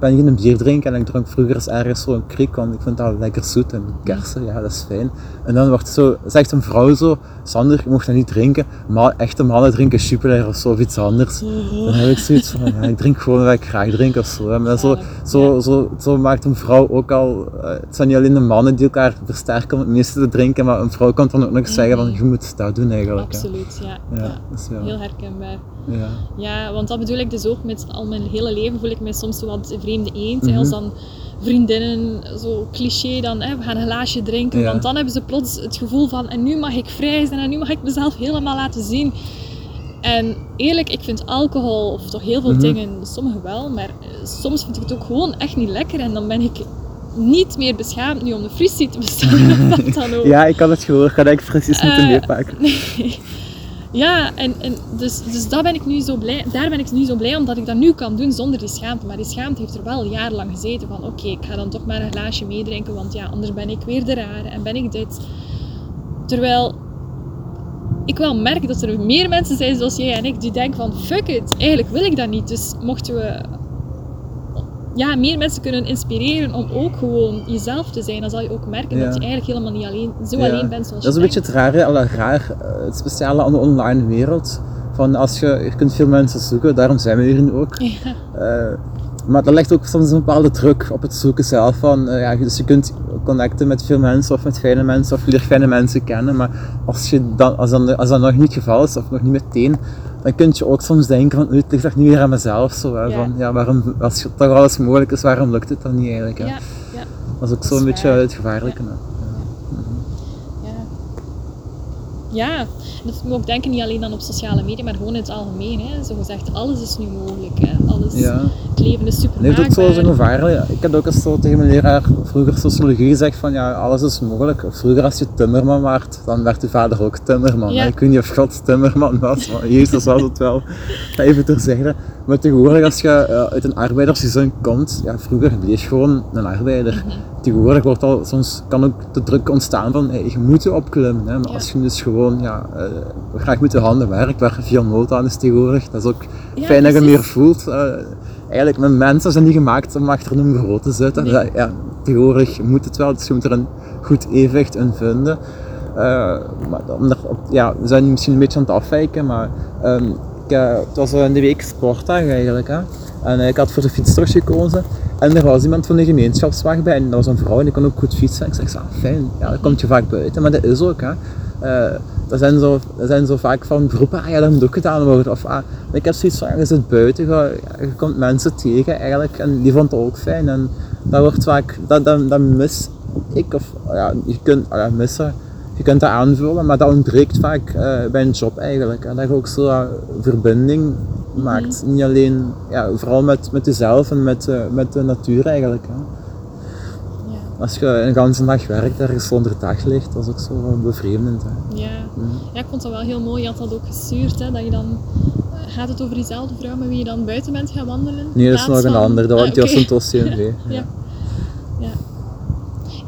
ben je een bier drinken en ik dronk vroeger eens ergens zo'n kriek, want ik vind dat lekker zoet en kersen, ja dat is fijn. En dan wordt zo, zegt een vrouw zo, Sander, je mocht dat niet drinken, maar echte mannen drinken Jupiler of zo of iets anders. Dan heb ik zoiets van, ja, ik drink gewoon wat ik graag drink of zo. Maar zo, zo, zo, zo maakt een vrouw ook al, eh, het zijn niet alleen de mannen die elkaar versterken om het meeste te drinken, maar een vrouw kan dan ook nog zeggen van, je moet dat doen eigenlijk. Absoluut, ja. Ja, ja. dat is wel- Heel herkenbaar. Ja. Ja, want dat bedoel ik dus ook met al mijn hele leven voel ik mij soms zo wat vreemde eend. Mhm. Als dan vriendinnen, zo cliché, dan hè, we gaan een glaasje drinken. Ja. Want dan hebben ze plots het gevoel van en nu mag ik vrij zijn en nu mag ik mezelf helemaal laten zien. En eerlijk, ik vind alcohol, of toch heel veel Mhm. dingen, sommige wel, maar eh, soms vind ik het ook gewoon echt niet lekker. En dan ben ik niet meer beschaamd nu om de fristie te bestellen. dan ook. ja, ik had het gehoord, ga ik precies niet te meepakken. Nee. Ja, en, en dus, dus daar, ben ik nu zo blij, daar ben ik nu zo blij omdat ik dat nu kan doen zonder die schaamte. Maar die schaamte heeft er wel jarenlang gezeten van oké, ik ga dan toch maar een glaasje meedrinken, want ja, anders ben ik weer de rare en ben ik dit. Terwijl ik wel merk dat er meer mensen zijn zoals jij en ik die denken van fuck it, eigenlijk wil ik dat niet. Dus mochten we ja, meer mensen kunnen inspireren om ook gewoon jezelf te zijn, dan zal je ook merken Ja. dat je eigenlijk helemaal niet alleen, zo Ja. alleen bent zoals Dat is je een beetje het rare, raar, eh, het speciale aan de online wereld. Van als je, je kunt veel mensen zoeken, daarom zijn we hier nu ook. Ja. Eh, maar dat legt ook soms een bepaalde druk op het zoeken zelf. Van, eh, ja, dus je kunt connecten met veel mensen of met fijne mensen of leer fijne mensen kennen. Maar als, je dan, als, dan, als dat nog niet het geval is of nog niet meteen, dan kun je ook soms denken van "Oei, het ligt echt niet weer aan mezelf. Zo, hè, Ja. Van, ja, waarom, als je toch alles mogelijk is, waarom lukt het dan niet eigenlijk? Hè? Ja, ja, Dat is ook zo'n beetje het gevaarlijke. ja. Ja, dat doet me ook denken niet alleen dan op sociale media, maar gewoon in het algemeen. Hè. Zo gezegd, alles is nu mogelijk. Hè. Alles, Ja. Het leven is super Nee, dat is ook maakbaar. zo zo'n gevaar. Ik heb ook eens zo tegen mijn leraar vroeger sociologie gezegd van ja, alles is mogelijk. Vroeger als je timmerman werd, dan werd je vader ook timmerman. Ja. Ik weet niet of God timmerman was, maar Jezus was het wel. Even terzegde. Maar tegenwoordig als je eh, uit een arbeidersgezin komt, ja, vroeger bleef je gewoon een arbeider. Mhm. Tegenwoordig wordt al, soms kan ook de druk ontstaan van hey, je moet opklimmen. Hè. Maar Ja. als je dus gewoon ja, eh, graag met je handen werkt, waar veel nood aan is tegenwoordig, dat is ook Ja, fijn dat je meer voelt. eh, eigenlijk, mijn mensen zijn niet gemaakt om achter een bureau te zitten. Nee. Dat- ja, tegenwoordig moet het wel, dus je moet er een goed evenwicht in vinden. Eh, maar dan, ja, we zijn misschien een beetje aan het afwijken, maar ehm, ik, eh, het was in de week sportdag eigenlijk. Hè? En ik had voor de fietstocht gekozen. En er was iemand van de gemeenschapswacht bij. En dat was een vrouw en die kon ook goed fietsen. En ik zeg, ah, fijn, ja, dan kom je vaak buiten. Maar dat is ook, hè. Eh, dat, zijn zo, dat zijn zo vaak van beroepen, ah ja, dat moet ook gedaan worden. Of, ah, ik heb zoiets van, je zit buiten, je, je komt mensen tegen eigenlijk. En die vond het ook fijn. En dat wordt vaak, dat, dat, dat mis ik. Of, ja, je kunt, ja, missen. Je kunt dat aanvullen, maar dat ontbreekt vaak eh, bij een job eigenlijk. En dat je ook zo eh, verbinding maakt. Niet alleen, ja, vooral met, met jezelf en met, eh, met de natuur eigenlijk. Hè. Ja, Als je een ganse dag werkt, ergens zonder dag ligt, dat is ook zo bevreemdend. Hè. ja. ja, ik vond dat wel heel mooi. Je had dat ook gestuurd, hè, dat je dan... Gaat het over diezelfde vrouw met wie je dan buiten bent gaan wandelen? Nee, dat is nog een van- ander, dat Ah, was- die was een dossier. Nee. Ja. Ja.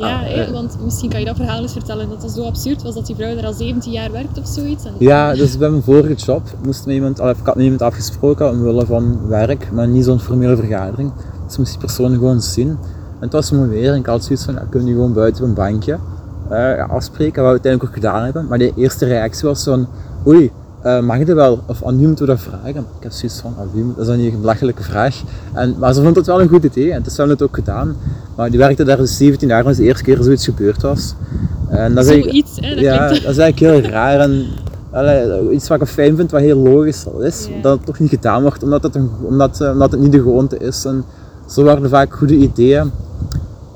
Ja, Ah, eh. want misschien kan je dat verhaal eens vertellen. Dat het zo absurd was dat die vrouw daar al 17 jaar werkt of zoiets. En Ja, dus bij mijn vorige job moest me iemand, ik had met iemand afgesproken omwille van werk, maar niet zo'n formele vergadering. Dus moest die persoon gewoon zien. En het was mooi weer en ik had zoiets van, ja, kunnen we gewoon buiten op een bankje eh, ja, afspreken, wat we uiteindelijk ook gedaan hebben. Maar de eerste reactie was van, oei, eh, mag je dat wel? Of aan wie moeten we dat vragen? Ik heb zoiets van, aan wie moet- dat is dan niet een belachelijke vraag. En, maar ze vond het wel een goed idee en dus ze hebben het ook gedaan. Maar die werkte daar dus 17 jaar, dat was de eerste keer dat zoiets gebeurd was. En dat is eigenlijk- Zoiets, hè, dat ja, dat is eigenlijk heel raar. En, allee, iets wat ik fijn vind, wat heel logisch al is, dat het toch niet gedaan wordt, omdat het, een, omdat, eh, omdat het niet de gewoonte is. En zo worden vaak goede ideeën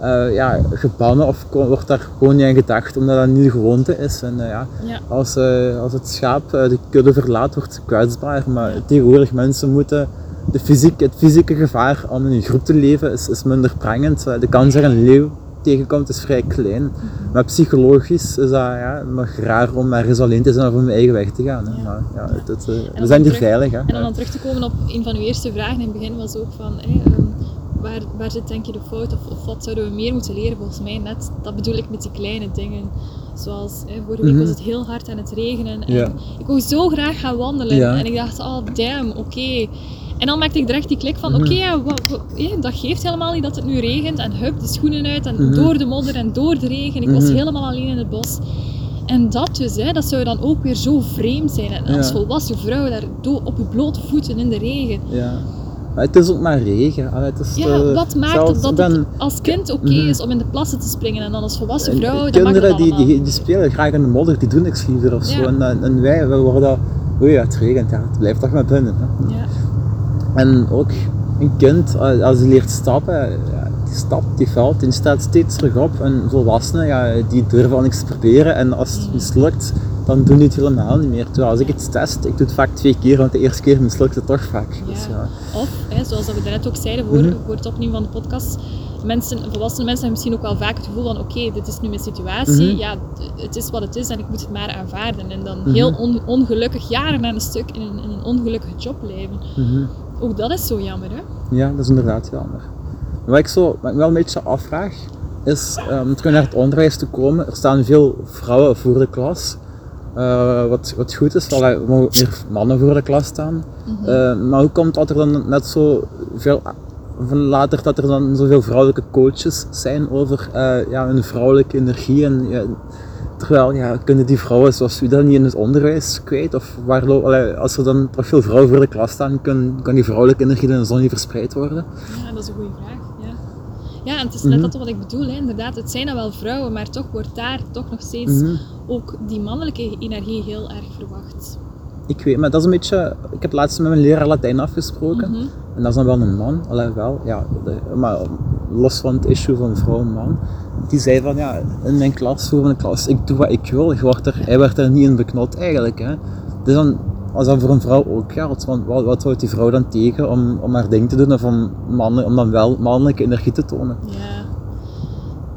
eh, ja, gebannen of wordt daar gewoon niet aan gedacht, omdat dat niet de gewoonte is. En, eh, ja, Ja. als, eh, als het schaap de kudde verlaat, wordt het kwetsbaar. Maar tegenwoordig mensen moeten de fysiek, het fysieke gevaar om in een groep te leven is, is minder prangend. De kans dat een leeuw tegenkomt is vrij klein. Maar psychologisch is dat ja, nog raar om ergens alleen te zijn of om mijn eigen weg te gaan. Hè. Ja. Maar, ja, het, het, we zijn hier terug- veilig. Hè. En om dan terug te komen op een van uw eerste vragen in het begin was ook van, ehm, waar, waar zit denk je de fout of, of wat zouden we meer moeten leren? Volgens mij net, dat bedoel ik met die kleine dingen. Zoals, hè, vorige week Mhm. was het heel hard aan het regenen en Ja. ik wou zo graag gaan wandelen. Ja. En ik dacht, oh damn, oké. En dan maakte ik direct die klik van, Mhm. oké, ja, dat geeft helemaal niet dat het nu regent. En hup, de schoenen uit en Mhm. door de modder en door de regen. Ik was helemaal alleen in het bos. En dat dus, hè, dat zou dan ook weer zo vreemd zijn. En als volwassen vrouw daar op je blote voeten in de regen. Ja. Maar het is ook maar regen. Allee, het is, Ja, eh, wat maakt zelfs- dat het als kind oké Mhm. is om in de plassen te springen en dan als volwassen En vrouw, kinderen dat die, die, die spelen graag in de modder, die doen niks liever of zo. Ja. En, en en wij, we worden, oei, het regent, ja, het blijft toch maar binnen. Hè. Ja, En ook een kind, als hij leert stappen, die stapt, die valt, die staat steeds terug op. En volwassenen, ja, die durven al niks proberen. En als het mislukt, dan doen die het helemaal niet meer. Terwijl als ik iets test, ik doe het vaak twee keer, want de eerste keer mislukt het toch vaak. Ja. Dus, ja. Of, hè, zoals we daarnet ook zeiden voor, voor het opnemen van de podcast, mensen, volwassene mensen hebben misschien ook wel vaak het gevoel van oké, dit is nu mijn situatie, Mhm. ja, het is wat het is en ik moet het maar aanvaarden. En dan Mhm. heel on- ongelukkig jaren aan een stuk in een, in een ongelukkige job blijven. Mhm. Ook dat is zo jammer, hè? Ja, dat is inderdaad jammer. Wat ik, zo, wat ik wel een beetje afvraag, is om terug naar het onderwijs te komen. Er staan veel vrouwen voor de klas. Eh, wat, wat goed is, er mogen meer mannen voor de klas staan. Mhm. Eh, maar hoe komt dat er dan net zo veel, van later dat er dan zoveel vrouwelijke coaches zijn over eh, ja, hun vrouwelijke energie? En, ja, terwijl, ja, kunnen die vrouwen zoals u dat niet in het onderwijs kwijt? Of waar, allee, als er dan toch veel vrouwen voor de klas staan, kan, kan die vrouwelijke energie dan zo niet verspreid worden? Ja, dat is een goede vraag. Ja, en het is net Mhm. dat wat ik bedoel, hè. inderdaad. Het zijn dan wel vrouwen, maar toch wordt daar toch nog steeds Mhm. ook die mannelijke energie heel erg verwacht. Ik weet, maar dat is een beetje. Ik heb laatst met mijn leraar Latijn afgesproken. Mhm. En dat is dan wel een man, alleen wel, ja, de- maar los van het issue van vrouw en man. Die zei van ja, in mijn klas, voor mijn klas, ik doe wat ik wil. Wordt er, hij werd er niet in beknot eigenlijk. Hè. Dus dan, als dat voor een vrouw ook geldt, want wat, wat houdt die vrouw dan tegen om, om haar ding te doen of om, mannen, om dan wel mannelijke energie te tonen? Ja.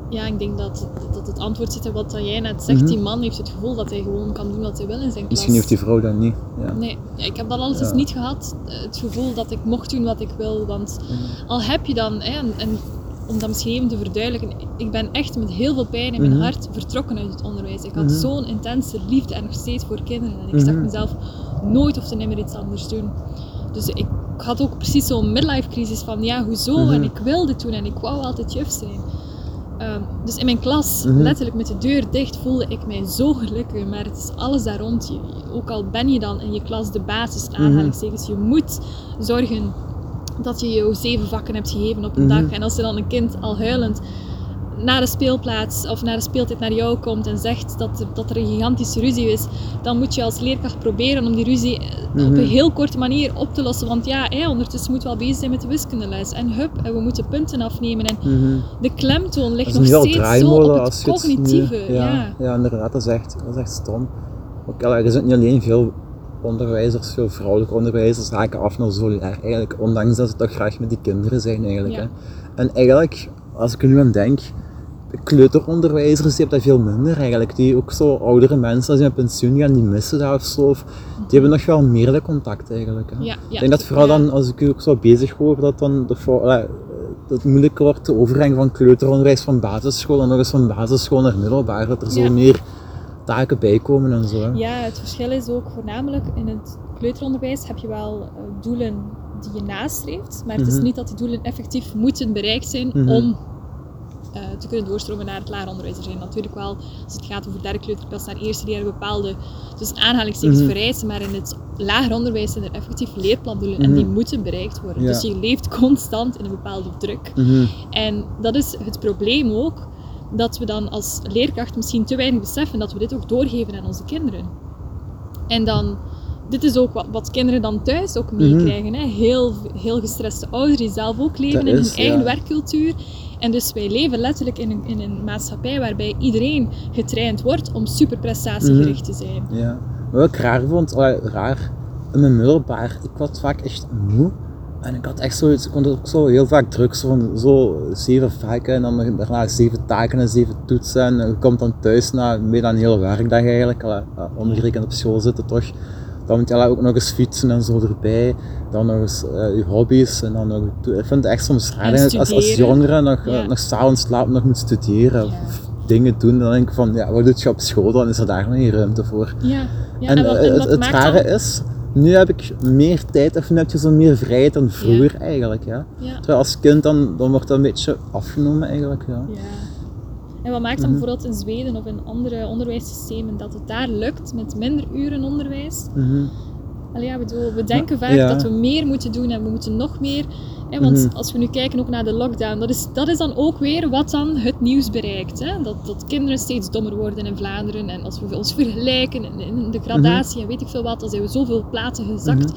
Ja, ik denk dat, dat het antwoord zit in wat jij net zegt. Mhm. Die man heeft het gevoel dat hij gewoon kan doen wat hij wil in zijn klas. Misschien heeft die vrouw dat niet. Ja. Nee, ja, ik heb dat altijd eens Ja. niet gehad. eh, Het gevoel dat ik mocht doen wat ik wil. Want al heb je dan, hè, en, en om dat misschien even te verduidelijken, ik ben echt met heel veel pijn in mijn Mhm. hart vertrokken uit het onderwijs. Ik had Mhm. zo'n intense liefde en nog steeds voor kinderen. En ik zag Mhm. mezelf nooit of te nimmer iets anders doen. Dus ik had ook precies zo'n midlife crisis van ja, hoezo? Mhm. En ik wilde toen en ik wou altijd juf zijn. Ehm, dus in mijn klas, Mhm. letterlijk met de deur dicht, voelde ik mij zo gelukkig. Maar het is alles daar rond je. Ook al ben je dan in je klas de basis, Mhm. aanhalingstekens, je moet zorgen dat je je zeven vakken hebt gegeven op een Mhm. dag. En als er dan een kind al huilend naar de speelplaats of naar de speeltijd naar jou komt en zegt dat er, dat er een gigantische ruzie is, dan moet je als leerkracht proberen om die ruzie eh, op Mhm. een heel korte manier op te lossen. Want ja, hè, ondertussen moeten we al bezig zijn met de wiskundeles. En hup, en we moeten punten afnemen. En Mhm. de klemtoon ligt nog steeds zo op het je het nu- cognitieve. ja, ja. ja, inderdaad, dat is echt, dat is echt stom. Ook, er zijn niet alleen veel onderwijzers, veel vrouwelijke onderwijzers haken af naar solidair eigenlijk, ondanks dat ze toch graag met die kinderen zijn eigenlijk. Ja. Hè. En eigenlijk, als ik er nu aan denk, de kleuteronderwijzers die hebben dat veel minder eigenlijk. Die ook zo oudere mensen, als die met pensioen gaan, die missen dat of zo. Of, die hebben nog wel meer de contact eigenlijk. Hè. Ja, ja. Ik denk dat vooral dan, als ik u ook zo bezig hoor, dat dan de, dat het moeilijker wordt, de overgang van kleuteronderwijs van basisschool en nog eens van basisschool naar middelbaar, dat er zo Ja. meer taken bij komen en zo. hè. Ja, het verschil is ook voornamelijk in het kleuteronderwijs heb je wel eh, doelen die je nastreeft, maar het is Mhm. niet dat die doelen effectief moeten bereikt zijn Mhm. om te kunnen doorstromen naar het lager onderwijs. Er zijn natuurlijk wel, als het gaat over derde kleuterklas naar eerste leer, bepaalde dus aanhalingstekens Mhm. vereisen, maar in het lager onderwijs zijn er effectief leerplandoelen en Mhm. die moeten bereikt worden. Ja. Dus je leeft constant in een bepaalde druk. Mhm. En dat is het probleem ook dat we dan als leerkracht misschien te weinig beseffen dat we dit ook doorgeven aan onze kinderen. En dan, dit is ook wat, wat kinderen dan thuis ook meekrijgen. hè. Heel, heel gestreste ouders die zelf ook leven Dat in is, hun eigen ja. werkcultuur. En dus wij leven letterlijk in een, in een maatschappij waarbij iedereen getraind wordt om super prestatiegericht te zijn. Ja. Wat ik raar vond, raar, in mijn middelbaar, ik was vaak echt moe. En ik had echt zoiets, ik ook zo heel vaak druk, zo zeven vakken en dan daarna zeven taken en zeven toetsen. En je komt dan thuis na meer dan een hele werkdag eigenlijk, allee, ja, ondergerekend op school zitten toch. Dan moet je ook nog eens fietsen en zo erbij. Dan nog eens eh, je hobby's en dan nog... Ik vind het echt soms raar als, als jongere nog, eh, Ja. nog s'avonds slapen nog moet studeren. Ja. Of dingen doen, dan denk ik van, ja, wat doe je op school? Dan is er daar nog niet ruimte voor. Ja, ja en wat- eh, het, rare dan- is, nu heb ik meer tijd, of nu heb je zo meer vrijheid dan vroeger eigenlijk. Ja. Ja. Terwijl als kind dan, dan wordt dat een beetje afgenomen eigenlijk. Ja. En wat maakt dan bijvoorbeeld in Zweden of in andere onderwijssystemen dat het daar lukt met minder uren onderwijs? Mhm. Allee, ja, bedoel, we denken vaak ja. dat we meer moeten doen en we moeten nog meer. Hè, want Mhm. als we nu kijken ook naar de lockdown, dat is, dat is dan ook weer wat dan het nieuws bereikt. Hè? Dat, dat kinderen steeds dommer worden in Vlaanderen. En als we ons vergelijken in, in de gradatie en weet ik veel wat, dan zijn we zoveel plaatsen gezakt.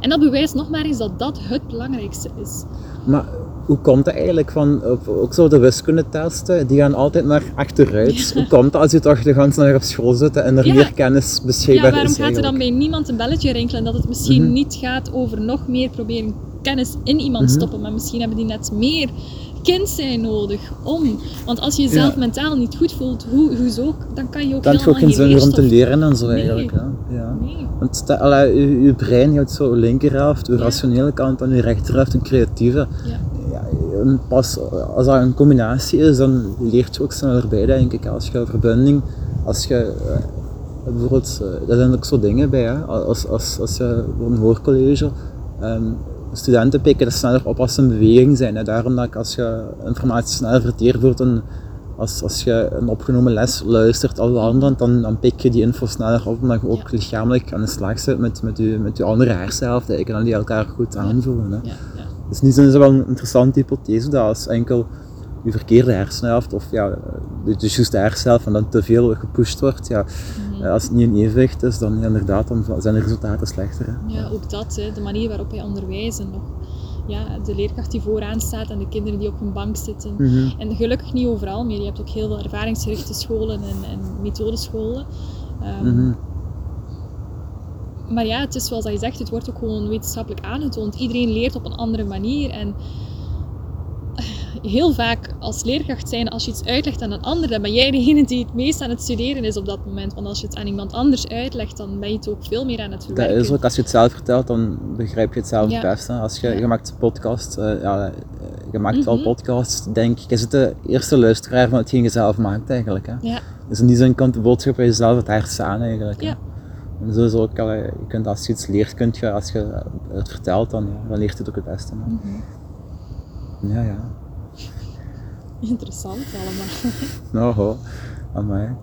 En dat bewijst nog maar eens dat dat het belangrijkste is. Maar hoe komt het eigenlijk van, ook zo de wiskundetesten, die gaan altijd maar achteruit. Hoe komt het als je toch de hele dag op school zit en er Ja. meer kennis beschikbaar Ja, waarom is gaat er dan bij niemand een belletje rinkelen dat het misschien Mhm. niet gaat over nog meer proberen kennis in iemand Mhm. stoppen, maar misschien hebben die net meer kind zijn nodig om. Want als je jezelf Ja. mentaal niet goed voelt, hoe, hoezo, dan kan je ook Dan je ook helemaal geen zin meer om te leren en zo Nee. eigenlijk. Ja. Ja. Nee. Want je, brein heeft zo linkerhelft, je Ja. rationele kant en je rechterhelft een creatieve. Ja. Ja, en pas als dat een combinatie is, dan leert je ook sneller bij, denk ik. Als je verbinding, als je eh, bijvoorbeeld, eh, daar zijn ook zo dingen bij, hè. Als, als, als je voor een hoorcollege, ehm, studenten pikken er sneller op als ze in beweging zijn. Hè. Daarom dat ik als je informatie sneller verteert wordt, en als, als je een opgenomen les luistert anderen, dan, dan pik je die info sneller op, omdat je ook Ja. lichamelijk aan de slag zit met, met, je, met je andere hersenhelft en dan die elkaar goed aanvoelen. Hè. Ja, Dus niet is wel een interessante hypothese dat als enkel je verkeerde hersenhelft of ja, de, de juiste hersenhelft en dan te veel gepusht wordt, ja, eh, als het niet in evenwicht is, dan ja, inderdaad dan zijn de resultaten slechter. Hè. Ja, ook dat, hè, de manier waarop wij onderwijzen nog. Ja, de leerkracht die vooraan staat en de kinderen die op een bank zitten. Mhm. En gelukkig niet overal meer. Je hebt ook heel veel ervaringsgerichte scholen en, en methodescholen. Ehm, Mhm. Maar ja, het is zoals dat je zegt, het wordt ook gewoon wetenschappelijk aangetoond. Iedereen leert op een andere manier. En heel vaak als leerkracht zijn, als je iets uitlegt aan een ander, dan ben jij degene die het meest aan het studeren is op dat moment. Want als je het aan iemand anders uitlegt, dan ben je het ook veel meer aan het Dat verwerken. is ook, als je het zelf vertelt, dan begrijp je het zelf Ja. het beste. Als je, Ja. je maakt een podcast, eh, ja, eh, je maakt wel Mhm. podcasts, denk ik, is het de eerste luisteraar van hetgeen je zelf maakt eigenlijk. Hè. Ja, Dus in die zin komt de boodschap bij jezelf het hardst aan eigenlijk. Ja. En zo is ook, allee, je kunt, als je iets leert, kunt je, als je het vertelt, dan, ja, dan leert je het ook het beste. Mhm. Ja, ja. interessant allemaal. Nou, ho, aan mij.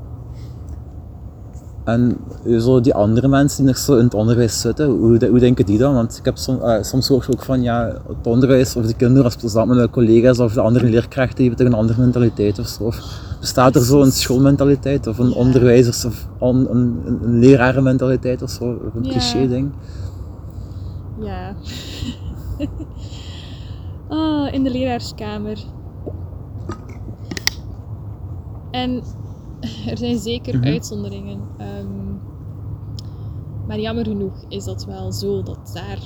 En eh, zo die andere mensen die nog zo in het onderwijs zitten, hoe, hoe denken die dan? Want ik heb som, eh, soms hoor je ook van ja, het onderwijs of de kinderen, als je samen met de collega's of de andere leerkrachten, die hebben toch een andere mentaliteit of zo. Of bestaat er zo een schoolmentaliteit of een onderwijzers- of een, een, een, een lerarenmentaliteit of zo? Of een cliché ding? Ja. Ah, in de leraarskamer. En er zijn zeker Mhm. uitzonderingen. Ehm, maar jammer genoeg is dat wel zo dat daar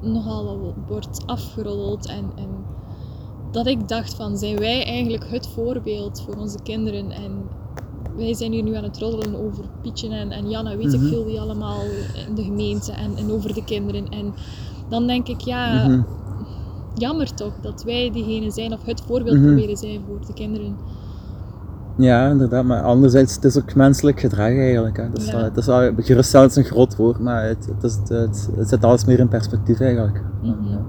nogal wat wordt afgeroddeld. En, en dat ik dacht van, zijn wij eigenlijk het voorbeeld voor onze kinderen? En wij zijn hier nu aan het roddelen over Pietje en, en Janna, weet Mhm. ik veel wie allemaal in de gemeente en, en over de kinderen. En dan denk ik, ja, Mhm. jammer toch dat wij diegene zijn of het voorbeeld Mhm. proberen zijn voor de kinderen. Ja, inderdaad. Maar anderzijds, het is ook menselijk gedrag eigenlijk. Hè. Ja. dat, het is wel, geruststellend is een groot woord, maar het, het, is, het, het zet alles meer in perspectief eigenlijk. Mhm. Ja.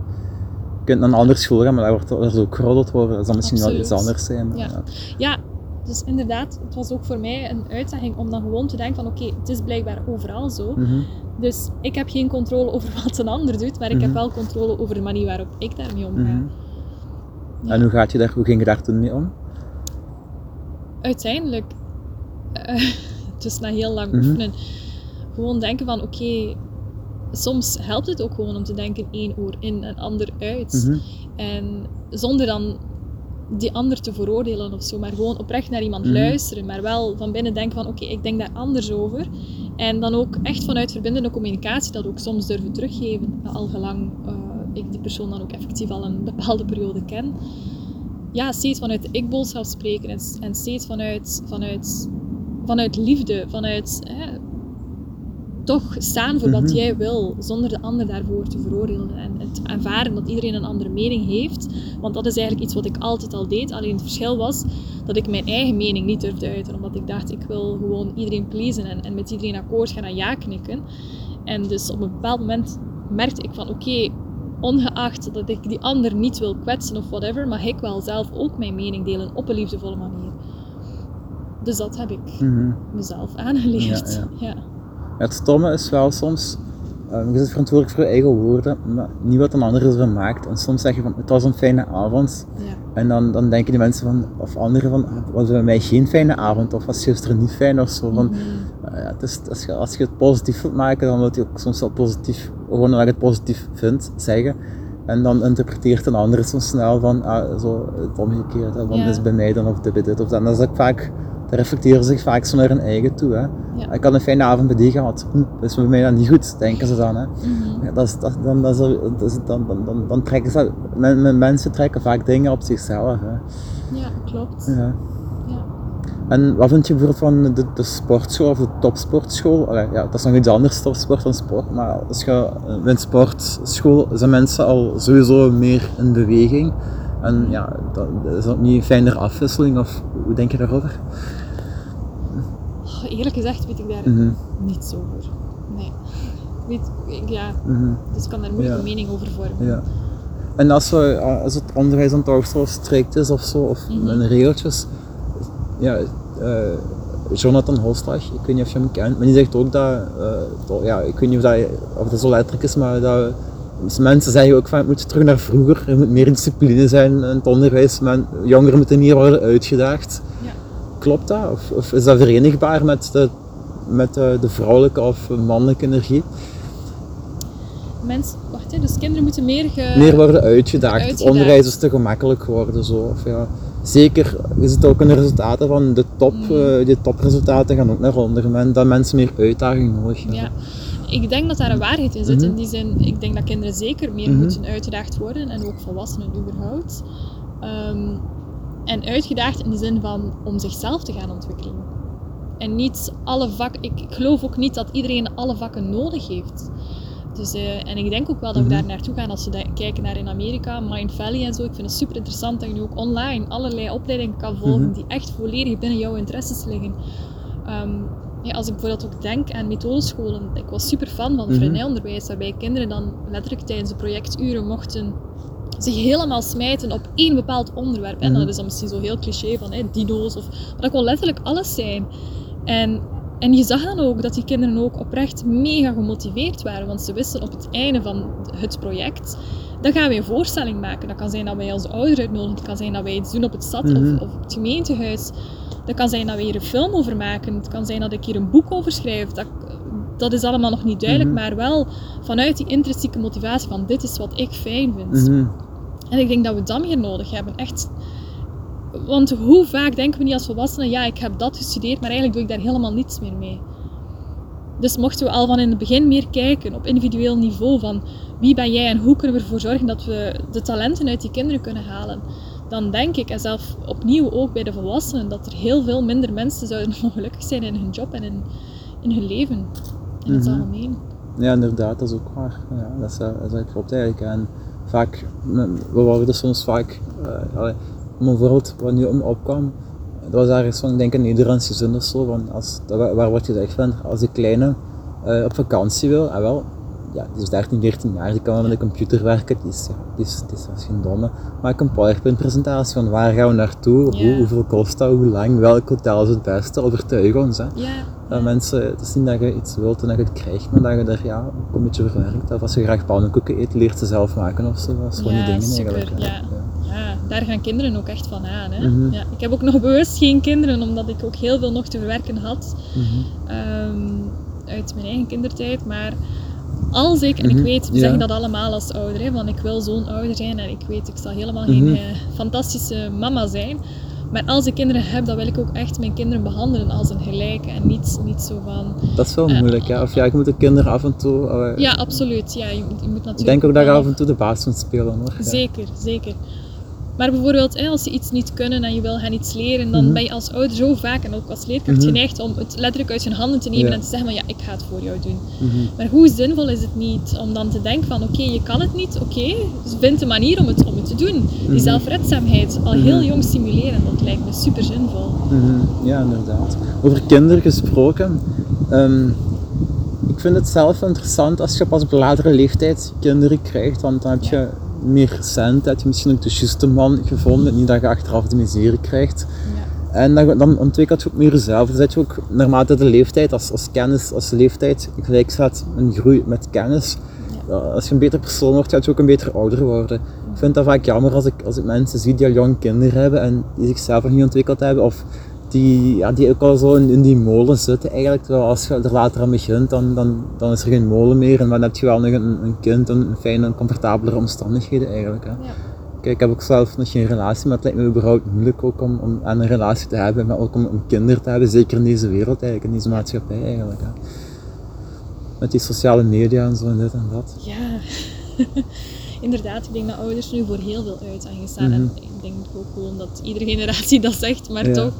Je kunt naar een andere school gaan, maar daar wordt er zo geroddeld worden. Dat zal misschien wel iets anders zijn. Ja. ja. Ja, dus inderdaad, het was ook voor mij een uitdaging om dan gewoon te denken van oké, het is blijkbaar overal zo. Mhm. Dus ik heb geen controle over wat een ander doet, maar ik heb Mhm. wel controle over de manier waarop ik daarmee omga. Mhm. Ja. En hoe, gaat je daar, hoe ging je daar toen mee om? uiteindelijk, uh, dus na heel lang oefenen, gewoon denken van oké, soms helpt het ook gewoon om te denken één oor in en ander uit. Mhm. En zonder dan die ander te veroordelen of zo, maar gewoon oprecht naar iemand Mhm. luisteren, maar wel van binnen denken van oké, ik denk daar anders over. En dan ook echt vanuit verbindende communicatie dat ook soms durven teruggeven, al gelang eh, ik die persoon dan ook effectief al een bepaalde periode ken. Ja, steeds vanuit de ik-boodschap spreken en, en steeds vanuit, vanuit, vanuit liefde, vanuit toch staan voor wat Mhm. jij wil, zonder de ander daarvoor te veroordelen. En het aanvaarden dat iedereen een andere mening heeft. Want dat is eigenlijk iets wat ik altijd al deed. Alleen het verschil was dat ik mijn eigen mening niet durfde uiten. Omdat ik dacht, ik wil gewoon iedereen pleasen en, en met iedereen akkoord gaan en ja knikken. En dus op een bepaald moment merkte ik van, oké, ongeacht dat ik die ander niet wil kwetsen of whatever, mag ik wel zelf ook mijn mening delen op een liefdevolle manier. Dus dat heb ik Mhm. mezelf aangeleerd. Ja, ja. Ja, Het stomme is wel soms, eh, je bent verantwoordelijk voor je eigen woorden, maar niet wat een ander ervan maakt. En soms zeg je van, het was een fijne avond. ja. En dan, dan denken die mensen van, of anderen van, "Ah, was het bij mij geen fijne avond, of was gisteren niet fijn of zo. Van, Mhm. eh, ja, het is, als, je, als je het positief wilt maken, dan wil je ook soms wel positief, gewoon wat je het positief vindt, zeggen. En dan interpreteert een ander zo snel van, ah, zo het omgekeerde, van Ja. is bij mij dan of dit dit of dat. En dat is ook vaak, daar reflecteren ze zich vaak zo naar hun eigen toe. Hè. Ja. Ik had een fijne avond bij die gehad, hm, dat is bij mij dan niet goed, denken ze dan. Hè. Dat is, dat, dan, dat is, dat dan, dan, dan, dan trekken ze, men, men- mensen trekken vaak dingen op zichzelf. Hè. Ja, klopt. Ja. Ja. En wat vind je bijvoorbeeld van de, de sportschool of de topsportschool? Allee, ja, dat is nog iets anders, topsport dan sport. Maar als je eh, in sportschool zijn mensen al sowieso meer in beweging. En ja, dat, is dat niet een fijner afwisseling? Of hoe denk je daarover? Eerlijk gezegd weet ik daar Mhm, niets over. Nee. Weet, ik- ja, mhm, dus ik kan daar moeilijk Ja. een mening over vormen. ja. En als, we, als het onderwijs dan toch zo strikt is of zo, of Mhm. met regeltjes. Ja, eh, Jonathan Holstag, ik weet niet of je hem kent, maar die zegt ook dat, eh, dat- ja, ik weet niet of dat, of dat zo letterlijk is, maar dat mensen zeggen ook van het moet terug naar vroeger, er moet meer discipline zijn in het onderwijs, men, jongeren moeten hier worden uitgedaagd. Klopt dat? Of, of is dat verenigbaar met de, met de, de vrouwelijke of mannelijke energie? Mensen, wacht hè, dus kinderen moeten meer ge... meer worden uitgedaagd. Het onderwijs is te gemakkelijk geworden. Zo. Of ja, zeker is het ook in de resultaten van de top. Mm. eh, die topresultaten gaan ook naar onder. Men, dat mensen meer uitdaging nodig hebben. Ja. Ik denk dat daar een waarheid in zit. Mhm. In die zin, ik denk dat kinderen zeker meer Mhm. moeten uitgedaagd worden. En ook volwassenen überhaupt. Ehm, en uitgedaagd in de zin van om zichzelf te gaan ontwikkelen. En niet alle vakken... Ik, ik geloof ook niet dat iedereen alle vakken nodig heeft. Dus, eh, en ik denk ook wel dat we Mhm. daar naartoe gaan als we kijken naar in Amerika, Mind Valley en zo. Ik vind het super interessant dat je nu ook online allerlei opleidingen kan volgen Mhm. die echt volledig binnen jouw interesses liggen. Ehm, ja, als ik bijvoorbeeld ook denk aan methodescholen, ik was super fan van Mhm. vrijnonderwijs, waarbij kinderen dan letterlijk tijdens de projecturen mochten zich helemaal smijten op één bepaald onderwerp. En Mhm. dat is dan misschien zo heel cliché van hè, dino's, of, maar dat kon letterlijk alles zijn. En, en je zag dan ook dat die kinderen ook oprecht mega gemotiveerd waren, want ze wisten op het einde van het project, dan gaan we een voorstelling maken. Dat kan zijn dat wij onze ouders uitnodigen, het kan zijn dat wij iets doen op het stad Mhm. of, of op het gemeentehuis. Dat kan zijn dat we hier een film over maken, het kan zijn dat ik hier een boek over schrijf. Dat, dat is allemaal nog niet duidelijk, Mhm. maar wel vanuit die intrinsieke motivatie van dit is wat ik fijn vind. Mhm. En ik denk dat we dat meer nodig hebben. Echt. Want hoe vaak denken we niet als volwassenen, ja, ik heb dat gestudeerd, maar eigenlijk doe ik daar helemaal niets meer mee. Dus mochten we al van in het begin meer kijken op individueel niveau van wie ben jij en hoe kunnen we ervoor zorgen dat we de talenten uit die kinderen kunnen halen, dan denk ik, en zelf opnieuw ook bij de volwassenen, dat er heel veel minder mensen zouden ongelukkig zijn in hun job en in, in hun leven. In het Mhm. algemeen. Ja, inderdaad, dat is ook waar. Ja, dat, is, dat klopt eigenlijk. En vaak, we worden soms vaak, uh, om een voorbeeld wat nu om opkwam, dat was ergens van, ik denk een Nederlandse zin of zo, van als, waar, wordt gezegd van, als die kleine uh, op vakantie wil, en wel, ja, die is 13, 14 jaar, die kan wel met de computer werken, die is, ja, die is, die is, is geen domme. Maak een PowerPoint-presentatie van waar gaan we naartoe, Ja. hoe, hoeveel kost dat, hoe lang, welk hotel is het beste, overtuig ons. Hè. Dat mensen, het is niet dat je iets wilt en dat je het krijgt, maar dat je er ja, ook een beetje verwerkt. Of als je graag pannenkoeken eet, leert ze zelf maken of zo. Dat is gewoon Ja, die dingen super, eigenlijk. ja. ja, daar gaan kinderen ook echt van aan. Hè? Mhm. ja, ik heb ook nog bewust geen kinderen, omdat ik ook heel veel nog te verwerken had Mhm. ehm, uit mijn eigen kindertijd. Maar als ik, en ik Mhm, weet, we zeggen dat allemaal als ouder, hè, van ik wil zo'n ouder zijn en ik weet, ik zal helemaal geen eh, fantastische mama zijn. Maar als ik kinderen heb, dan wil ik ook echt mijn kinderen behandelen als een gelijke en niet, niet zo van... Dat is wel Eh, moeilijk, ja. Of ja, ik moet de kinderen af en toe... Ja, absoluut. Ja, je, moet- je moet natuurlijk ik denk ook dat je af en toe de baas moet spelen, hoor. Ja. Zeker, zeker. Maar bijvoorbeeld, hè, als ze iets niet kunnen en je wil hen iets leren, dan Mhm. ben je als ouder zo vaak en ook als leerkracht Mhm. geneigd om het letterlijk uit hun handen te nemen Ja. en te zeggen van ja, ik ga het voor jou doen. Mhm. Maar hoe zinvol is het niet om dan te denken van oké, je kan het niet, oké, dus vind een manier om het, om het te doen. Die zelfredzaamheid al heel jong stimuleren, dat lijkt me super zinvol. Ja, inderdaad. Over kinderen gesproken. ehm, ik vind het zelf interessant als je pas op latere leeftijd kinderen krijgt, want dan heb je meer cent, heb je misschien ook de juiste man gevonden, niet dat je achteraf de miserie krijgt. Ja. En dan, dan ontwikkelt je ook meer jezelf. Je ook naarmate de leeftijd, als, als kennis, als leeftijd gelijk staat, een groei met kennis. Ja, als je een beter persoon wordt, gaat je ook een beter ouder worden. Ik vind dat vaak jammer als ik, als ik mensen zie die al jong kinderen hebben en die zichzelf nog niet ontwikkeld hebben. Of die, ja, die ook al zo in, in die molen zitten eigenlijk. Terwijl als je er later aan begint, dan, dan, dan is er geen molen meer. En dan heb je wel nog een, een kind en fijne en comfortabelere omstandigheden eigenlijk. Hè. Ja. Kijk, ik heb ook zelf nog geen relatie, maar het lijkt me überhaupt moeilijk ook om, om aan een relatie te hebben, maar ook om, om kinderen te hebben, zeker in deze wereld eigenlijk, in deze maatschappij eigenlijk. Hè. Met die sociale media en zo en dit en dat. Ja, inderdaad. Ik denk dat ouders nu voor heel veel uit zijn gestaan. En ik denk ook gewoon dat iedere generatie dat zegt, maar Ja. toch,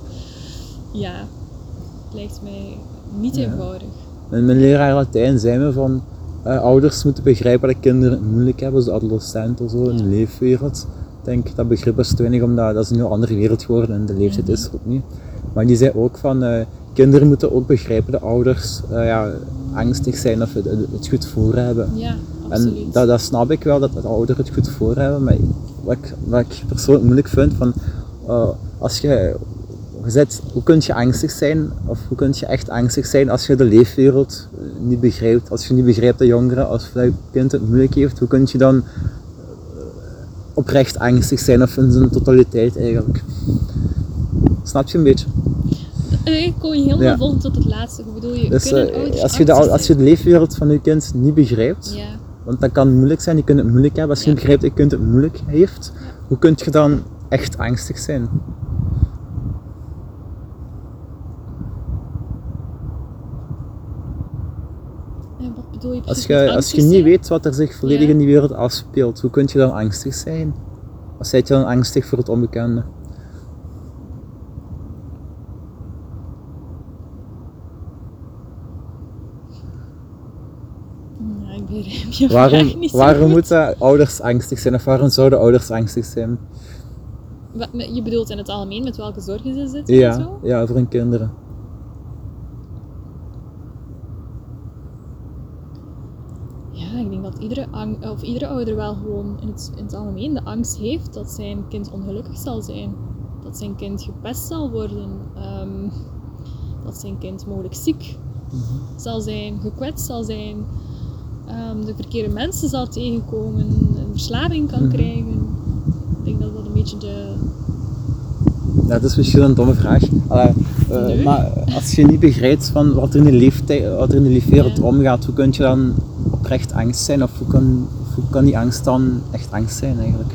ja, het lijkt mij niet Ja. eenvoudig. En mijn leraar Latijn zei me van, eh, ouders moeten begrijpen dat kinderen het moeilijk hebben, als adolescenten of zo, in de leefwereld. Ik denk dat begrip is te weinig, omdat dat is nu een andere wereld geworden en de leeftijd is er ook niet. Maar die zei ook van, eh, kinderen moeten ook begrijpen dat ouders eh, ja, angstig zijn of het, het goed voor hebben. Ja, En absoluut. dat, dat snap ik wel, dat de ouderen het goed voor hebben. Maar wat ik, wat ik persoonlijk moeilijk vind, van, eh, als je, je zet, hoe kun je angstig zijn, of hoe kun je echt angstig zijn als je de leefwereld eh, niet begrijpt? Als je niet begrijpt dat jongeren, als je kind het moeilijk heeft, hoe kun je dan eh, oprecht angstig zijn, of in zijn totaliteit eigenlijk? Snap je een beetje? Eh, Ik kon je helemaal Ja. volgen tot het laatste. Hoe bedoel je? Dus kunnen ouders als, je de, als je de leefwereld van je kind niet begrijpt? Ja, Want dat kan moeilijk zijn, je kunt het moeilijk hebben. Als je Ja. niet begrijpt dat je kind het moeilijk heeft, hoe kun je dan echt angstig zijn? en wat bedoel je Als je, als je niet zijn? weet wat er zich volledig Ja. in die wereld afspeelt, hoe kun je dan angstig zijn? Of zijt je dan angstig voor het onbekende? Ja, ik begrijp je vraag Waarom, niet waarom moeten ouders angstig zijn? Of waarom zouden ouders angstig zijn? Wat- Je bedoelt in het algemeen met welke zorgen ze zitten en Ja, zo? ja voor hun kinderen. Ja, ik denk dat iedere, ang- of iedere ouder wel gewoon in het, in het algemeen de angst heeft dat zijn kind ongelukkig zal zijn. Dat zijn kind gepest zal worden. ehm, dat zijn kind mogelijk ziek zal zijn, gekwetst zal zijn. ehm, de verkeerde mensen zal tegenkomen, een verslaving kan Mhm. krijgen. Ik denk dat dat een beetje de... Ja, dat is misschien een domme vraag. Allee, eh. Maar als je niet begrijpt van wat er in de, leeftijd, wat er in de leefwereld Ja. omgaat, hoe kun je dan oprecht angst zijn? Of hoe kan, hoe kan die angst dan echt angst zijn eigenlijk?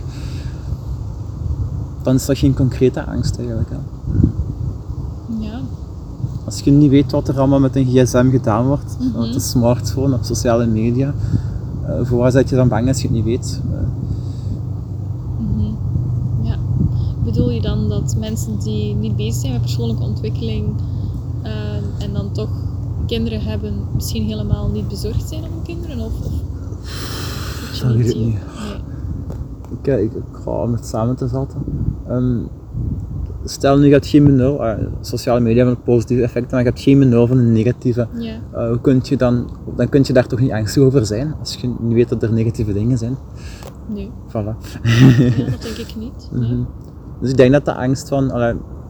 Dan is dat geen concrete angst eigenlijk. Hè? Ja, Als je niet weet wat er allemaal met een gsm gedaan wordt, Mhm. met een smartphone of sociale media, eh, voor waar zit je dan bang als je het niet weet? Mhm. Ja. Bedoel je dan dat mensen die niet bezig zijn met persoonlijke ontwikkeling eh, en dan toch kinderen hebben, misschien helemaal niet bezorgd zijn om kinderen? Of, Dat weet ik niet. Nee. Ik, eh, ik, ik ga om het samen te vatten. Ehm, stel nu, je hebt geen benul, sociale media hebben positieve effecten, maar je hebt geen benul van een negatieve. Ja. Eh, hoe kun je dan, dan kun je daar toch niet angstig over zijn, als je niet weet dat er negatieve dingen zijn. Nee, Voilà. ja, dat denk ik niet. Nee. Mhm. Dus ik denk dat de angst van,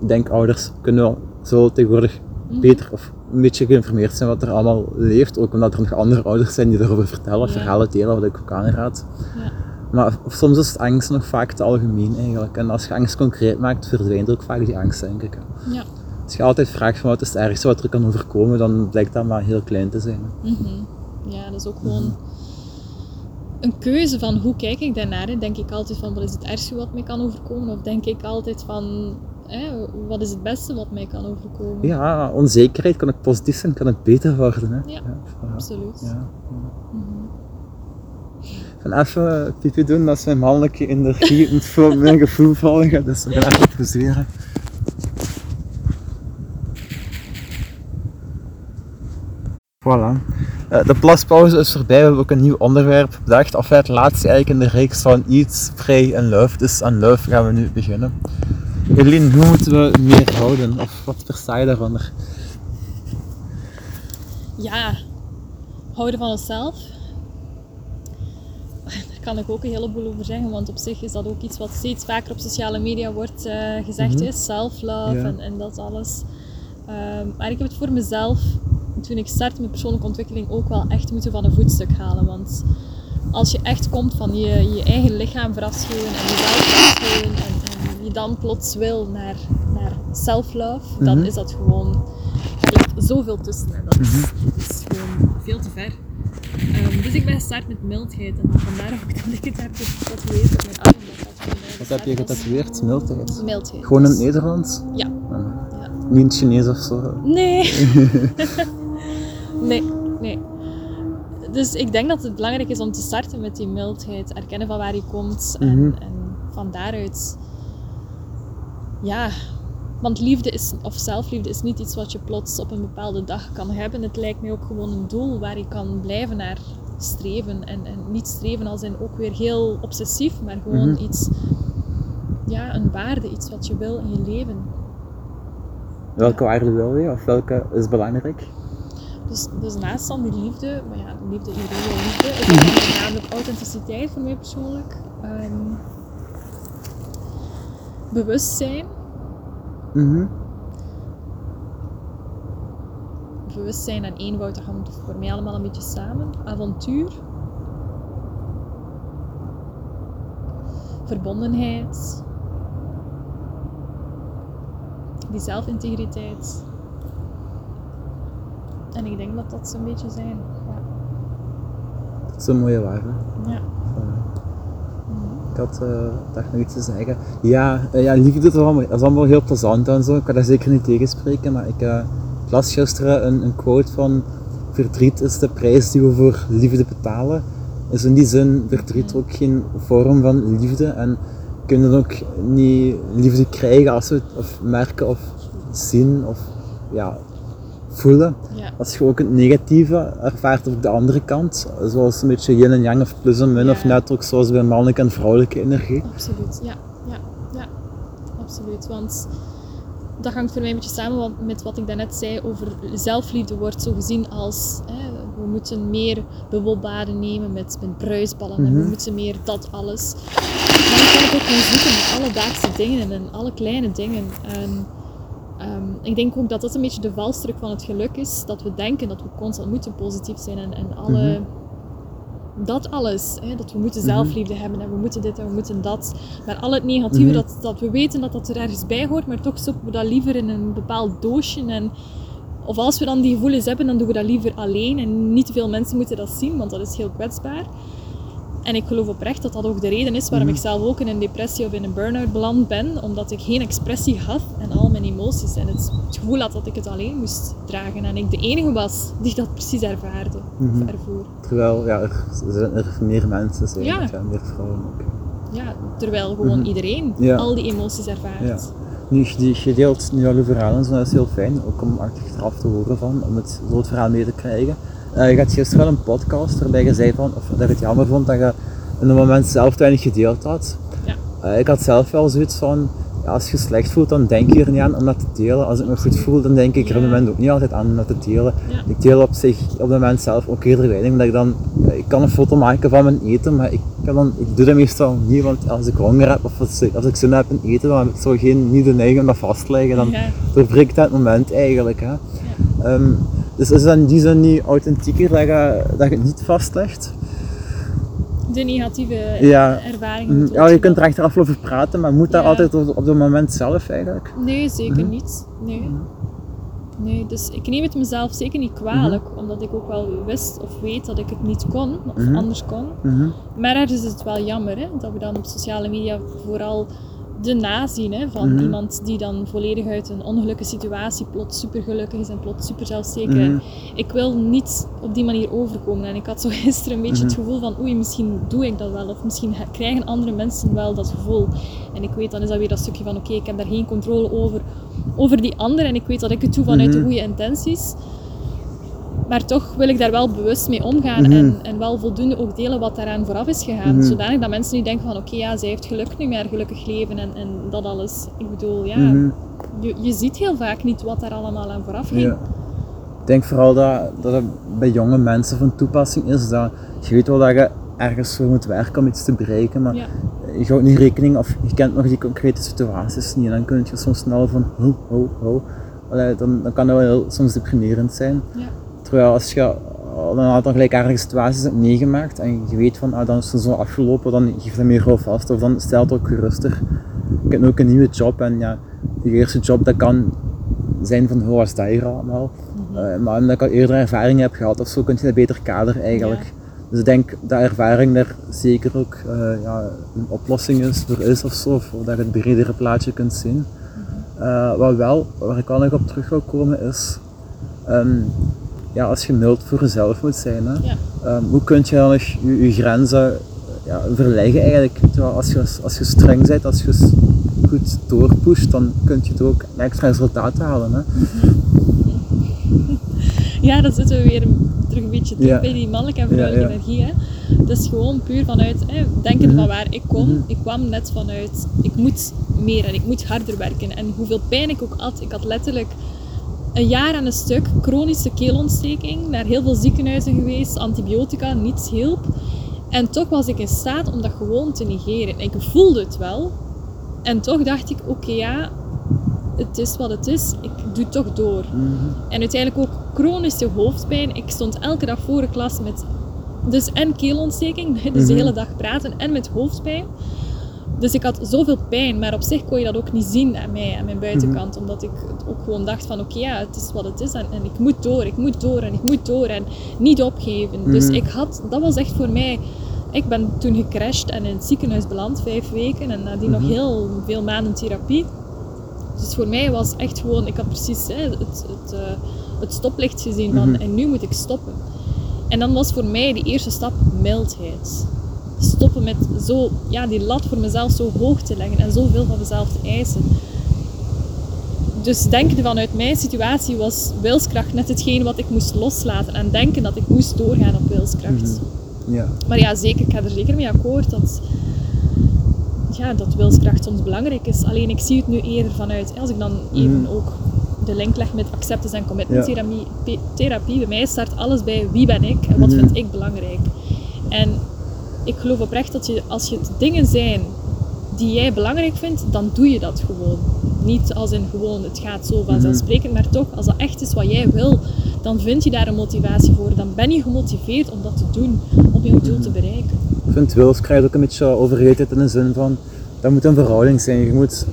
ik denk ouders kunnen wel zo tegenwoordig Mhm. beter of een beetje geïnformeerd zijn wat er allemaal leeft, ook omdat er nog andere ouders zijn die erover vertellen, Ja. verhalen delen, wat ik ook aanraad. Ja. Maar soms is angst nog vaak te algemeen eigenlijk. En als je angst concreet maakt, verdwijnt er ook vaak die angst, denk ik. Ja. Als je altijd vraagt van wat is het ergste wat er kan overkomen, dan blijkt dat maar heel klein te zijn. Mhm. Ja, dat is ook gewoon een keuze van hoe kijk ik daarnaar. hè. Denk ik altijd van wat is het ergste wat mij kan overkomen? Of denk ik altijd van hè, wat is het beste wat mij kan overkomen? Ja, onzekerheid kan ook positief zijn, kan ook beter worden. Hè? Ja. Absoluut. Ja. Mhm. Van even pipi doen, dat is mijn mannelijke energie voor mijn gevoel volgen, dus we gaan even poseren. Voilà. Eh, De plaspauze is voorbij, we hebben ook een nieuw onderwerp bedacht. Of het laatste eigenlijk in de reeks van Eat, Spray en Love. Dus aan Love gaan we nu beginnen. Eline, hoe moeten we meer houden? Of wat versta je daaronder? Ja, houden van onszelf. Daar kan ik ook een heleboel over zeggen, want op zich is dat ook iets wat steeds vaker op sociale media wordt eh, gezegd. Mhm. is Self-love Ja. en, en dat alles. Ehm, maar ik heb het voor mezelf, toen ik startte met persoonlijke ontwikkeling, ook wel echt moeten van een voetstuk halen. Want als je echt komt van je, je eigen lichaam verafschuwen en jezelf verafschuwen en, en je dan plots wil naar, naar self-love, dan Mhm. is dat gewoon, er ligt zoveel tussen en dat is, dat is gewoon veel te ver. Ehm, dus ik ben gestart met mildheid en vandaar ook dat ik het heb getatoeëerd op mijn arm. Wat heb je getatoeëerd? Mildheid? Mildheid. Gewoon in het Nederlands? Ja. Ah. ja. Niet in het Chinees of zo? Nee. nee, nee. Dus ik denk dat het belangrijk is om te starten met die mildheid. Erkennen van waar je komt. En, Mhm. en van daaruit... Ja... Want liefde is, of zelfliefde is niet iets wat je plots op een bepaalde dag kan hebben. Het lijkt mij ook gewoon een doel waar je kan blijven naar streven. En, en niet streven als in ook weer heel obsessief, maar gewoon Mhm. iets... Ja, een waarde, iets wat je wil in je leven. Welke waarde wil je? Of welke is belangrijk? Dus, dus naast dan die liefde, maar ja, liefde, iedereen wil liefde, is er dan voornamelijk authenticiteit voor mij persoonlijk. Ehm, bewustzijn. Mhm. Bewustzijn en eenvoud, dat komt voor mij allemaal een beetje samen. Avontuur. Verbondenheid. Die zelfintegriteit. En ik denk dat dat zo'n beetje zijn. Ja. Dat is een mooie waarde. ja. Ik had eh dacht nog iets te zeggen. Ja, eh, ja liefde is allemaal, dat is allemaal heel plezant en zo. Ik kan daar zeker niet tegenspreken, maar ik eh, las gisteren een, een quote van verdriet is de prijs die we voor liefde betalen. Dus in die zin, verdriet ook geen vorm van liefde en we kunnen ook niet liefde krijgen als we het of merken of zien of ja, voelen. Ja. Als je ook het negatieve ervaart op de andere kant, zoals een beetje yin en yang of plus en min, Ja. of net ook zoals bij mannelijke en vrouwelijke energie. Absoluut, ja, ja, ja, absoluut. Want dat hangt voor mij een beetje samen met wat ik daarnet zei over zelfliefde wordt zo gezien als hè, we moeten meer bubbelbaden nemen met, met bruisballen en we Mhm. moeten meer dat alles. Maar je kan het ook gewoon zoeken in alledaagse dingen en alle kleine dingen. En, ehm, ik denk ook dat dat een beetje de valstrik van het geluk is, dat we denken dat we constant moeten positief zijn en, en alle... Dat alles, hè, dat we moeten zelfliefde hebben en we moeten dit en we moeten dat. Maar al het negatieve, Mhm. dat, dat we weten dat dat er ergens bij hoort, maar toch stoppen we dat liever in een bepaald doosje. En, of als we dan die gevoelens hebben, dan doen we dat liever alleen. En niet te veel mensen moeten dat zien, want dat is heel kwetsbaar. En ik geloof oprecht dat dat ook de reden is waarom ik zelf ook in een depressie of in een burn-out beland ben. Omdat ik geen expressie had en al mijn emoties. En het, het gevoel had dat ik het alleen moest dragen. En ik de enige was die dat precies ervaarde. Mhm. Of ervoer. Terwijl ja, er, zijn er meer mensen zijn, Ja. ja, meer vrouwen ook. Ja, terwijl gewoon Mhm. iedereen Ja. al die emoties ervaart. Ja. Nu, je, deelt nu al je verhalen, en zo, dat is heel fijn, ook om achteraf te horen van, om het, zo het verhaal mee te krijgen. Eh, je had gisteren wel een podcast waarbij je zei van, of dat je het jammer vond dat je in een moment zelf te weinig gedeeld had. Ja. Eh, ik had zelf wel zoiets van, ja, als je slecht voelt, dan denk je er niet aan om dat te delen. Als ik me goed voel, dan denk ik er op het moment ook niet altijd aan om dat te delen. Ik deel op zich op het moment zelf ook eerder weinig, omdat ik dan, eh, ik kan een foto maken van mijn eten, maar ik, kan dan, ik doe dat meestal niet, want als ik honger heb of als ik, als ik zin heb in eten, dan heb ik zo geen, niet de neiging om dat vast te leggen. Dan Ja. doorbreekt dat moment eigenlijk. Hè. Ehm, dus is dat in die zin niet authentieker dat je, dat je het niet vastlegt? de negatieve Ja. ervaringen. Mhm. moet Ja, je kunt er achteraf over praten, maar moet dat Ja. altijd op, op het moment zelf eigenlijk? Nee, zeker Mhm. niet. Nee. Nee, dus ik neem het mezelf zeker niet kwalijk, omdat ik ook wel wist of weet dat ik het niet kon, of Mhm. anders kon. Mhm. Maar ergens is het wel jammer hè, dat we dan op sociale media vooral de nazien hè, van Mhm. iemand die dan volledig uit een ongelukkige situatie plots super gelukkig is en plots super zelfzeker. Mhm. Ik wil niet op die manier overkomen. En ik had zo gisteren een beetje het Mhm. gevoel van oei, misschien doe ik dat wel. Of misschien krijgen andere mensen wel dat gevoel. En ik weet, dan is dat weer dat stukje van oké, ik heb daar geen controle over, over die ander. En ik weet dat ik het doe vanuit de goede intenties. Maar toch wil ik daar wel bewust mee omgaan Mhm. en, en wel voldoende ook delen wat daaraan vooraf is gegaan. Mhm. Zodanig dat mensen niet denken van oké, ja, zij heeft geluk nu meer gelukkig leven en, en dat alles. Ik bedoel, ja, Mhm. je, je ziet heel vaak niet wat daar allemaal aan vooraf ging. Ja. Ik denk vooral dat, dat het bij jonge mensen van toepassing is dat je weet wel dat je ergens voor moet werken om iets te bereiken, maar Ja. je houdt niet rekening of je kent nog die concrete situaties niet en dan kun je soms snel van ho, ho, ho. Allee, dan, dan kan dat wel heel, soms deprimerend zijn. Ja. Terwijl als je al een aantal gelijkaardige situaties hebt meegemaakt en je weet van ah, dan is het zo afgelopen, dan geef dat meer gewoon vast of dan stelt het ook geruster. Ik heb nu ook een nieuwe job en ja, die eerste job dat kan zijn van hoe was dat hier allemaal. Eh, maar omdat ik al eerder ervaring heb gehad of zo, kun je dat beter kaderen eigenlijk. Dus ik denk dat ervaring daar zeker ook eh, ja, een oplossing is voor is of zo, of dat je het bredere plaatje kunt zien. Eh, wat wel, waar ik wel nog op terug wil komen is, ehm, ja, als je mild voor jezelf moet zijn, hè, Ja. ehm, hoe kun je dan nog je, je grenzen ja, verleggen eigenlijk? Terwijl als je, als je streng bent, als je goed doorpusht, dan kun je het ook extra resultaat halen. Hè. Ja, dan zitten we weer terug een beetje terug Ja. bij die mannelijke en vrouwelijke energie. Hè. Dat is gewoon puur vanuit hè, denken Mhm. van waar ik kom. Mhm. Ik kwam net vanuit, ik moet meer en ik moet harder werken. En hoeveel pijn ik ook had, ik had letterlijk een jaar aan een stuk chronische keelontsteking, naar heel veel ziekenhuizen geweest, antibiotica, niets hielp. En toch was ik in staat om dat gewoon te negeren. Ik voelde het wel. En toch dacht ik, oké ja, het is wat het is. Ik doe toch door. En uiteindelijk ook chronische hoofdpijn. Ik stond elke dag voor de klas met dus en keelontsteking, dus de Mhm. hele dag praten en met hoofdpijn. Dus ik had zoveel pijn, maar op zich kon je dat ook niet zien aan mij, aan mijn buitenkant. Omdat ik ook gewoon dacht van oké, ja, het is wat het is en, en ik moet door, ik moet door en ik moet door en niet opgeven. Dus Mhm. ik had, dat was echt voor mij... Ik ben toen gecrashed en in het ziekenhuis beland, vijf weken. En nadien nog Mhm. heel veel maanden therapie. Dus voor mij was echt gewoon, ik had precies hè, het, het, eh, het stoplicht gezien van Mhm. en nu moet ik stoppen. En dan was voor mij die eerste stap mildheid. Stoppen met zo, ja, die lat voor mezelf zo hoog te leggen en zoveel van mezelf te eisen. Dus denken vanuit mijn situatie was wilskracht net hetgeen wat ik moest loslaten en denken dat ik moest doorgaan op wilskracht. Ja. Maar ja, zeker, ik ga er zeker mee akkoord dat, ja, dat wilskracht soms belangrijk is. Alleen ik zie het nu eerder vanuit, als ik dan even Mhm. ook de link leg met acceptance en commitment Ja. therapie, therapie, bij mij start alles bij wie ben ik en wat Mhm. vind ik belangrijk. En ik geloof oprecht dat je, als je het dingen zijn die jij belangrijk vindt, dan doe je dat gewoon. Niet als in gewoon, het gaat zo vanzelfsprekend, maar toch, als dat echt is wat jij wil, dan vind je daar een motivatie voor. Dan ben je gemotiveerd om dat te doen, om jouw doel te bereiken. Ik vind wilskracht ook een beetje overrated in de zin van, dat moet een verhouding zijn. Je moet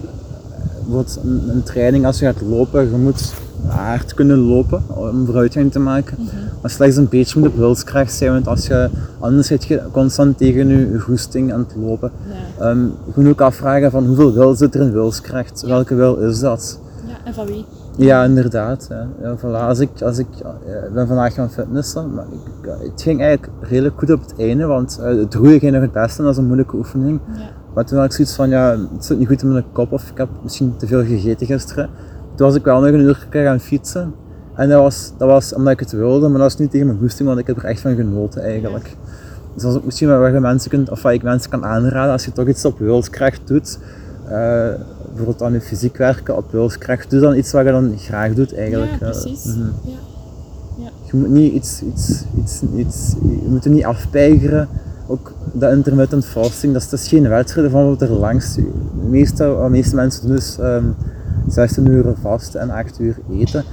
bijvoorbeeld een, training, als je gaat lopen, je moet hard kunnen lopen om vooruitgang te maken. Maar slechts een beetje moet op wilskracht zijn, want als je, anders zit je constant tegen je goesting aan het lopen. Ja. Ehm, je moet ook afvragen van hoeveel wil zit er in wilskracht? Welke wil is dat? ja, en van wie? Ja, inderdaad. Ja. Ja, voilà. Als ik, als ik ben vandaag gaan fitnessen, maar ik, het ging eigenlijk redelijk goed op het einde, want eh, het roeien ging nog het beste en dat is een moeilijke oefening. Ja. Maar toen had ik zoiets van, ja, het zit niet goed in mijn kop of ik heb misschien te veel gegeten gisteren. Toen was ik wel nog een uur gaan fietsen. En dat was, dat was omdat ik het wilde, maar dat was niet tegen mijn goesting, want ik heb er echt van genoten eigenlijk. Dus dat is ook misschien wat je mensen kunt, of wat ik mensen kan aanraden, als je toch iets op wilskracht doet, eh, bijvoorbeeld aan je fysiek werken op wilskracht, doe dan iets wat je dan graag doet eigenlijk. Ja, eh. precies. Mhm. Ja. Je moet niet iets, iets, iets, iets, je moet er niet afpeigeren. Ook dat intermittent fasting, dat is, dat is geen wedstrijd van wat er langs. De meeste, wat de meeste mensen doen is ehm 16 uur vasten en 8 uur eten.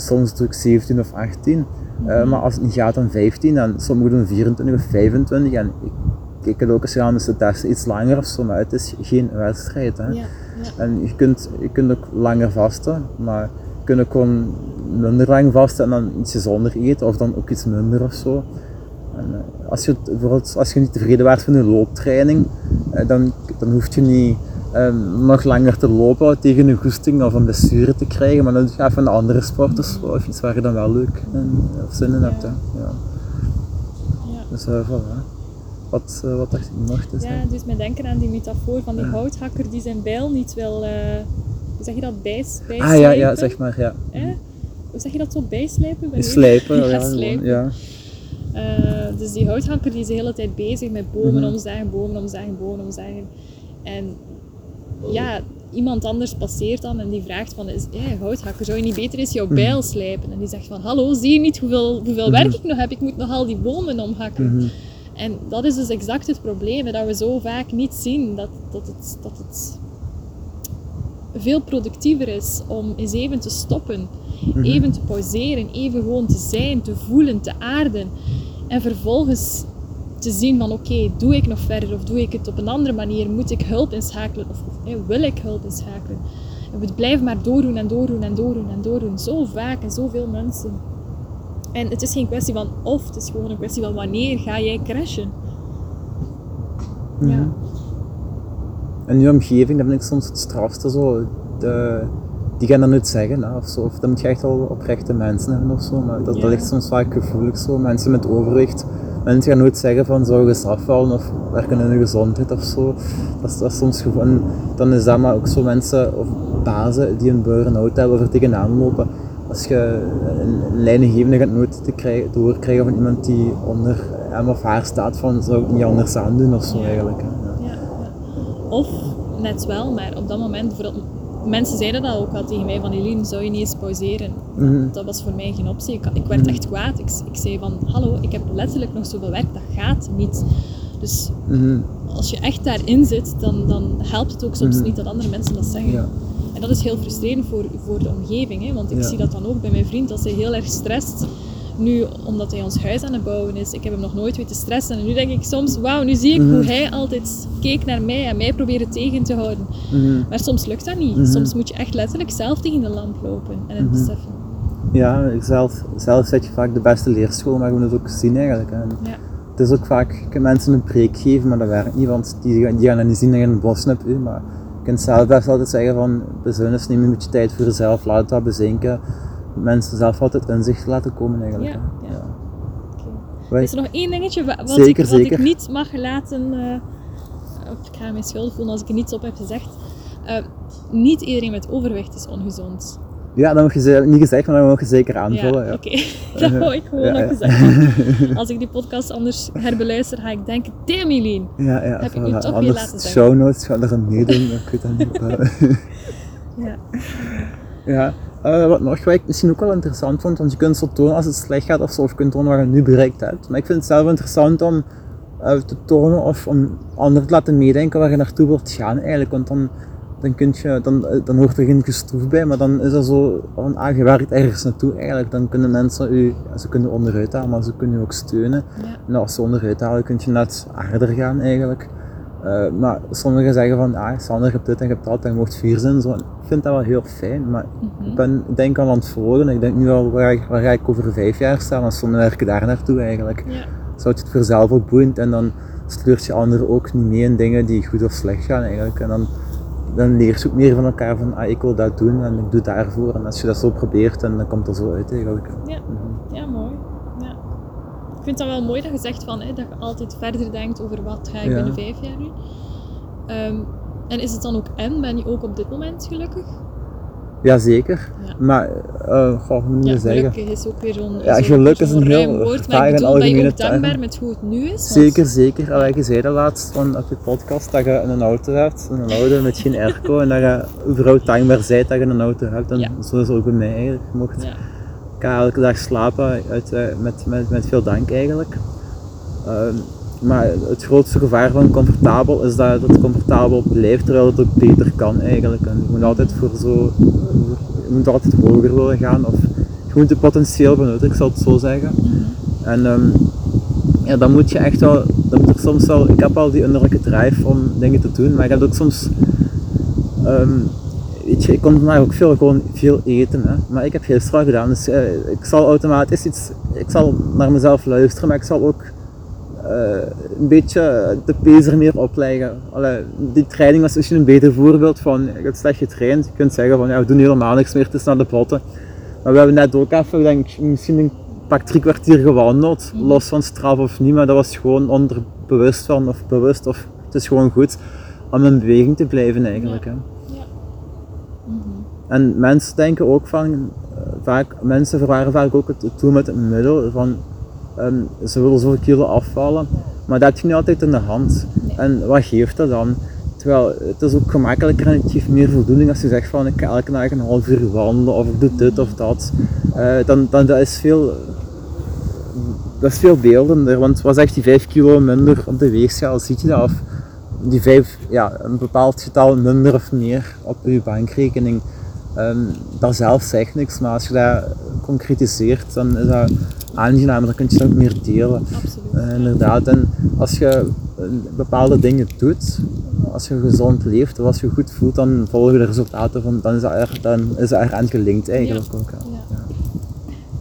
Soms doe ik 17 of 18. Eh, maar als het niet gaat dan 15 en sommigen doen 24 of 25. En ik kijk het ook eens aan, dus de testen iets langer of zo, maar het is geen wedstrijd. Hè. Ja, ja. En je kunt, je kunt ook langer vasten, maar je kunt ook gewoon minder lang vasten en dan ietsje zonder eten, of dan ook iets minder of zo. En, eh, als, je, bijvoorbeeld, als je niet tevreden waart van je looptraining, eh, dan, dan hoef je niet eh, nog langer te lopen tegen een goesting of een blessure te krijgen, maar dan doe je even een andere sport of zo, of iets waar je dan wel leuk in, of zin in hebt. Hè. Ja. ja. Dus uh, voilà. Wat, eh, wat dacht ik nog te Ja, zeggen? dus met denken aan die metafoor van die houthakker die zijn bijl niet wil, eh, hoe zeg je dat, bijs, Ah ja, bijslijpen? ja, zeg maar, ja. Hè? Hoe zeg je dat zo, bijslijpen? Je- Slijpen, Ja, ja, gewoon, slijpen. ja. Eh, dus die houthakker die is de hele tijd bezig met bomen Mhm. omzagen, bomen omzagen, bomen omzagen. En ja, iemand anders passeert dan en die vraagt van, is, hey, houthakker, zou je niet beter eens jouw Mhm. bijl slijpen? En die zegt van, hallo, zie je niet hoeveel, hoeveel werk ik nog heb? Ik moet nog al die bomen omhakken. Mhm. En dat is dus exact het probleem, dat we zo vaak niet zien dat, dat, het, dat het veel productiever is om eens even te stoppen, Mhm. even te pauzeren, even gewoon te zijn, te voelen, te aarden. En vervolgens te zien van oké, doe ik nog verder of doe ik het op een andere manier? Moet ik hulp inschakelen of, of hè, wil ik hulp inschakelen? En we blijven maar doordoen en doordoen en doordoen en doordoen. Zo vaak en zoveel mensen. En het is geen kwestie van of, het is gewoon een kwestie van wanneer ga jij crashen. Ja. Mhm. En je omgeving, dat vind ik soms het strafste zo. De, die gaan dat nooit zeggen, hè, of zo. Of dan moet je echt wel oprechte mensen hebben of zo. Maar dat, Ja. dat ligt soms vaak gevoelig zo. Mensen met overwicht, mensen gaan nooit zeggen van zou je afvallen of werken in hun gezondheid of zo. Dat is, soms gewoon. Dan is dat maar ook zo mensen of bazen die een burn-out hebben of tegenaan lopen. Als je een leidinggevende gaat nooit te krijgen, van iemand die onder hem of haar staat van zou ik niet anders aandoen of zo eigenlijk. ja. Of net wel, maar op dat moment, bijvoorbeeld, mensen zeiden dat ook al tegen mij van Eline, zou je niet eens pauzeren? Mhm. Dat was voor mij geen optie. Ik, ik werd Mhm. echt kwaad. Ik, ik zei van, hallo, ik heb letterlijk nog zoveel werk, dat gaat niet. Dus Mhm. als je echt daarin zit, dan, dan helpt het ook soms niet dat andere mensen dat zeggen. Ja. En dat is heel frustrerend voor, voor de omgeving, hè? want ik Ja. zie dat dan ook bij mijn vriend, als hij heel erg stresst. Nu, omdat hij ons huis aan het bouwen is, ik heb hem nog nooit weten stressen. En nu denk ik soms, wauw, nu zie ik Mhm. hoe hij altijd keek naar mij en mij probeerde tegen te houden. Mhm. Maar soms lukt dat niet. Mhm. Soms moet je echt letterlijk zelf tegen de lamp lopen en het Mhm. beseffen. Ja, zelf, zelf zet je vaak de beste leerschool, maar je moet het ook zien eigenlijk. En Ja. Het is ook vaak, je kunt mensen een preek geven, maar dat werkt niet, want die, gaan- die gaan dat niet zien dat je een bos hebt. Maar je kunt zelf best altijd zeggen van, bezuinig, neem een beetje tijd voor jezelf, laat dat bezinken. Mensen zelf altijd inzicht laten komen eigenlijk. Ja, ja. Is er nog één dingetje wa- wat, Zeker, ik, wat zeker. ik niet mag laten... eh, of ik ga mij schuldig voelen als ik er niets op heb gezegd. Eh, niet iedereen met overwicht is ongezond. Ja, dat mag je ze- niet gezegd, maar dat mag je zeker aanvullen. ja, Ja, oké. dat wou ik gewoon nog gezegd. Als ik die podcast anders herbeluister, ga ik denken... Damn, Eileen. ja, ja, Heb ik nu toch weer Anders laten zeggen. show notes gaan er meedoen, ik weet dat niet. Ja. Ja, eh, wat nog wat ik misschien ook wel interessant vond, want je kunt zo tonen als het slecht gaat of zo, of je kunt tonen wat je nu bereikt hebt. Maar ik vind het zelf interessant om eh, te tonen of om anderen te laten meedenken waar je naartoe wilt gaan eigenlijk. Want dan, dan, kun je, dan, eh, dan hoort er geen gestroef bij, maar dan is er zo van, ah, je werkt ergens naartoe eigenlijk. Dan kunnen mensen u, ze kunnen onderuit halen, maar ze kunnen u ook steunen. Ja. En als ze onderuit halen, kun je net harder gaan eigenlijk. Eh, maar sommigen zeggen van, ah, Sander, je hebt dit en je hebt dat en je mocht vier zijn. Zo. Ik vind dat wel heel fijn, maar Mhm. ik ben ik denk al aan het volgen. Ik denk nu al, waar, ga ik- waar ga ik over vijf jaar staan? Als sommigen werken daar naartoe eigenlijk. Ja. Zou je het voor jezelf ook boeiend en dan sleurt je anderen ook niet mee in dingen die goed of slecht gaan eigenlijk. En dan, dan leer je ook meer van elkaar van, ah, ik wil dat doen en ik doe daarvoor. En als je dat zo probeert, dan, dan komt er zo uit eigenlijk. Ja. Mhm. Vind dat wel mooi dat je zegt van, hè, dat je altijd verder denkt over wat ga ik binnen vijf jaar nu. Ehm, en is het dan ook en? Ben je ook op dit moment gelukkig? Jazeker. Ja. Maar, uh, goh, moet je Ja, zeggen? gelukkig is ook weer zo'n Ja, zo'n- geluk is een heel woord. Maar ik bedoel, ben je ook dankbaar met hoe het nu is? Want- Zeker, zeker. Allee, je zei dat laatst van, op je podcast dat je een auto hebt, een auto met geen airco en dat je overal dankbaar bent dat je een auto hebt. En Ja. zo is het ook bij mij eigenlijk. Je mocht Ik ga elke dag slapen uit, eh, met, met, met veel dank eigenlijk. Ehm, maar het grootste gevaar van comfortabel is dat het comfortabel blijft terwijl het ook beter kan eigenlijk. En je moet altijd voor zo, je moet altijd hoger willen gaan of je moet het potentieel benutten, ik zal het zo zeggen. Mhm. En ehm, ja, dan moet je echt wel, dan moet er soms wel, ik heb al die innerlijke drive om dingen te doen, maar ik heb ook soms, ehm, weet je, ik kon vandaag ook veel, gewoon veel eten, hè. maar ik heb gisteren gedaan, dus eh, ik zal automatisch iets, ik zal naar mezelf luisteren, maar ik zal ook eh, een beetje de pees er meer opleggen. Allee, die training was misschien een beter voorbeeld van, je hebt slecht getraind, je kunt zeggen van, ja, we doen helemaal niks meer, het is naar de potten. Maar we hebben net ook even, denk misschien een pak drie kwartier gewandeld, los van straf of niet, maar dat was gewoon onderbewust van, of bewust, of het is gewoon goed om in beweging te blijven eigenlijk. Hè. En mensen denken ook van, eh, vaak, mensen verwaren vaak ook het doel met het middel van, ehm, ze willen zoveel kilo afvallen, maar dat heb je niet altijd in de hand. En wat geeft dat dan? Terwijl het is ook gemakkelijker en het geeft meer voldoening als je zegt van ik ga elke dag een half uur wandelen of ik doe dit of dat. Eh, dan, dan dat is veel, dat is veel beeldender, want wat zegt die 5 kilo minder op de weegschaal, ziet je dat? Of die 5, ja, een bepaald getal minder of meer op je bankrekening. Ehm, dat zelf zegt niks, maar als je dat concretiseert, dan is dat aangenamer, dan kun je dat ook meer delen. Absoluut. Eh, inderdaad, en als je eh, bepaalde dingen doet, als je gezond leeft of als je goed voelt, dan volgen de resultaten van, dan is dat er, dan is dat er aan gelinkt eigenlijk ook. hè. Ja.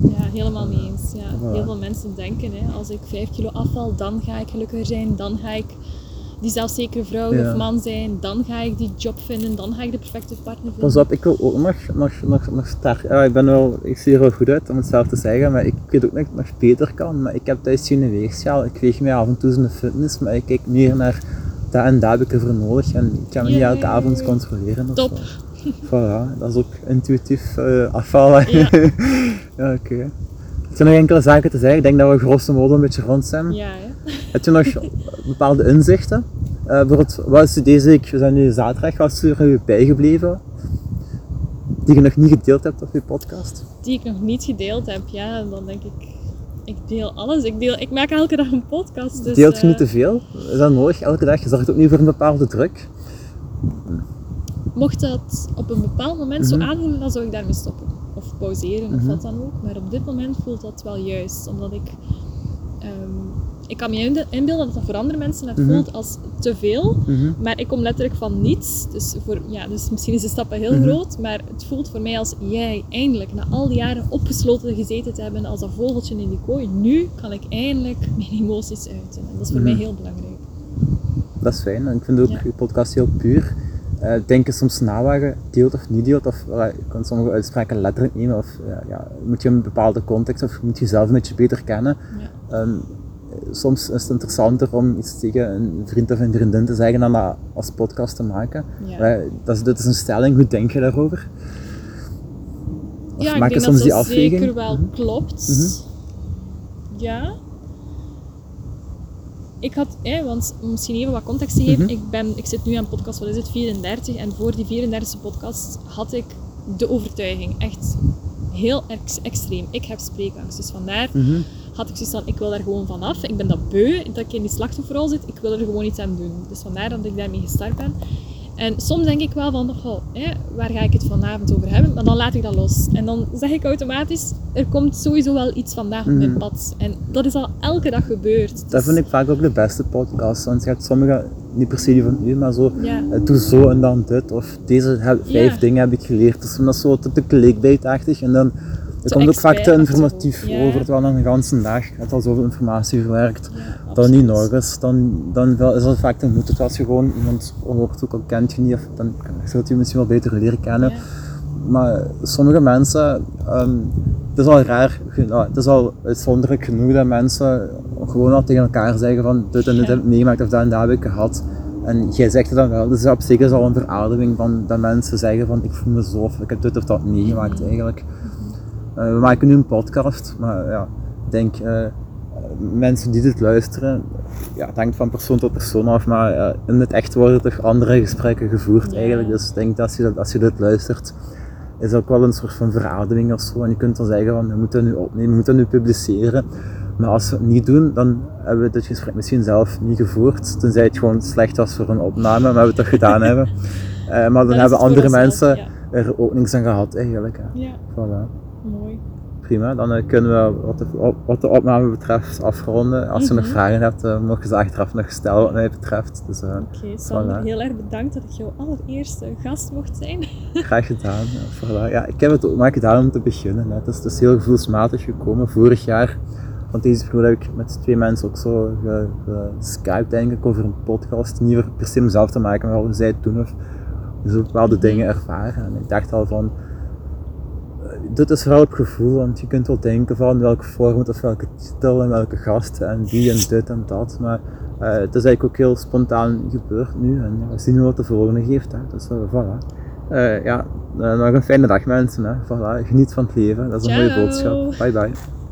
Ja, helemaal niet eens. Ja. Voilà. Heel veel mensen denken, hè, als ik 5 kilo afval, dan ga ik gelukkiger zijn, dan ga ik die zelfzekere vrouw Ja. of man zijn, dan ga ik die job vinden, dan ga ik de perfecte partner vinden. Pas op, ik wil ook nog, nog, nog, nog sterk. Ja, ik ben wel, ik zie er wel goed uit om het zelf te zeggen, maar ik weet ook dat ik nog beter kan. Maar ik heb thuis geen weegschaal. Ik weeg mij af en toe in de fitness, maar ik kijk meer naar dat en dat heb ik ervoor nodig. En ik kan me niet elke avond controleren. Top. Voilà, dat is ook intuïtief eh, afvallen. Ja. ja oké. Heb je nog enkele zaken te zeggen? Ik denk dat we grosso modo een beetje rond zijn. Ja. Heb je nog bepaalde inzichten? Bijvoorbeeld, wat is deze week, we zijn nu zaterdag, wat is er bijgebleven? Die je nog niet gedeeld hebt op je podcast? die ik nog niet gedeeld heb, ja, dan denk ik, ik deel alles. Ik, deel, ik maak elke dag een podcast. Dus, Deelt je niet eh, te veel? Is dat nodig elke dag? Je zorgt ook niet voor een bepaalde druk? Mocht dat op een bepaald moment Mhm. zo aanvoelen, dan zou ik daarmee stoppen. Of pauzeren, of Mhm. wat dan ook. Maar op dit moment voelt dat wel juist. Omdat ik... ehm, ik kan me in- inbeelden dat dat voor andere mensen het Mhm. voelt als te veel. Mhm. Maar ik kom letterlijk van niets. Dus, voor, ja, dus misschien is de stap heel Mhm. groot. Maar het voelt voor mij als jij eindelijk, na al die jaren opgesloten gezeten te hebben als dat vogeltje in die kooi. Nu kan ik eindelijk mijn emoties uiten. En dat is voor mij heel belangrijk. Dat is fijn. En ik vind ook Ja. je podcast heel puur. Eh denken soms na wat je deelt of niet deelt. Of je kan sommige uitspraken letterlijk nemen. Of ja, ja, moet je een bepaalde context of moet je jezelf een beetje beter kennen. Ja. Ehm, soms is het interessanter om iets tegen een vriend of een vriendin te zeggen dan dat als podcast te maken. Ja. Dat is, dit is een stelling, hoe denk je daarover? Of ja, ik denk soms dat dat zeker wel Mhm. klopt. Mhm. Ja. Ik had, hè, want om misschien even wat context te geven, Mhm. ik, ben, ik zit nu aan podcast, wat is het, 34. En voor die 34e podcast had ik de overtuiging, echt heel ex- extreem. Ik heb spreekangst, dus vandaar. Had ik zoiets van, ik wil daar gewoon vanaf. Ik ben dat beu, dat ik in die slachtofferrol zit. Ik wil er gewoon iets aan doen. Dus vandaar dat ik daarmee gestart ben. En soms denk ik wel van, goh, hè, waar ga ik het vanavond over hebben? Maar dan laat ik dat los. En dan zeg ik automatisch, er komt sowieso wel iets vandaag op mijn Mhm. pad. En dat is al elke dag gebeurd. Dat Dus, vind ik vaak ook de beste podcast. Want je hebt sommige, niet per se die van u, maar zo, Ja. eh, doe zo en dan dit. Of deze heb- vijf Ja. dingen heb ik geleerd. Dus dat is zo te, te clickbait-achtig. En dan het Zo komt ook vaak te informatief ja. over, terwijl een ganse dag je hebt al zoveel informatie verwerkt. Ja, Dan niet nog eens, dan, dan is dat vaak te moeten. Als je gewoon iemand hoort, ook al kent je niet, of dan zult je misschien wel beter leren kennen. Ja. Maar sommige mensen, ehm, het is al raar, nou, het is al uitzonderlijk genoeg dat mensen gewoon al tegen elkaar zeggen van dit en dit heb ik meegemaakt of dat en dat heb ik gehad. En jij zegt het dan wel, dus op zich is al een verademing van dat mensen zeggen van ik voel me zo of ik heb dit of dat meegemaakt eigenlijk. Eh, we maken nu een podcast, maar ja, ik denk eh, mensen die dit luisteren, ja, het hangt van persoon tot persoon af, maar eh, in het echt worden toch andere gesprekken gevoerd Ja. eigenlijk. Dus ik denk dat als je, dat, als je dit luistert, is ook wel een soort van verademing of zo. En je kunt dan zeggen van we moeten nu opnemen, we moeten dat nu publiceren. Maar als we het niet doen, dan hebben we dit gesprek misschien zelf niet gevoerd. Tenzij het gewoon slecht was voor een opname, maar we het toch gedaan hebben. Maar dan hebben andere mensen ja. er ook niks aan gehad eigenlijk. Hè. Ja, Voilà. Mooi. prima. Dan eh, kunnen we wat de, wat de opname betreft afronden. Als je nog Mhm. vragen hebt, uh, je ze achteraf nog stellen wat mij betreft. Dus eh, Oké, Voilà. heel erg bedankt dat ik jouw allereerste gast mocht zijn. graag gedaan. Ja, voilà. ja, ik heb het ook maar gedaan om te beginnen. Hè. Het, is, heel gevoelsmatig gekomen. Vorig jaar, want deze periode heb ik met twee mensen ook zo ge- geskyped denk ik over een podcast. Niet per se mezelf te maken, maar wat zij het doen of zo bepaalde dingen ervaren. En ik dacht al van, dit is vooral op gevoel, want je kunt wel denken van welke format of welke titel en welke gasten en die en dit en dat. Maar eh, het is eigenlijk ook heel spontaan gebeurd nu en ja, we zien wat de volgende geeft. Hè. Dus eh, voilà. Eh, ja, eh, nog een fijne dag mensen. Hè. Voilà. Geniet van het leven, dat is een mooie boodschap. Bye bye.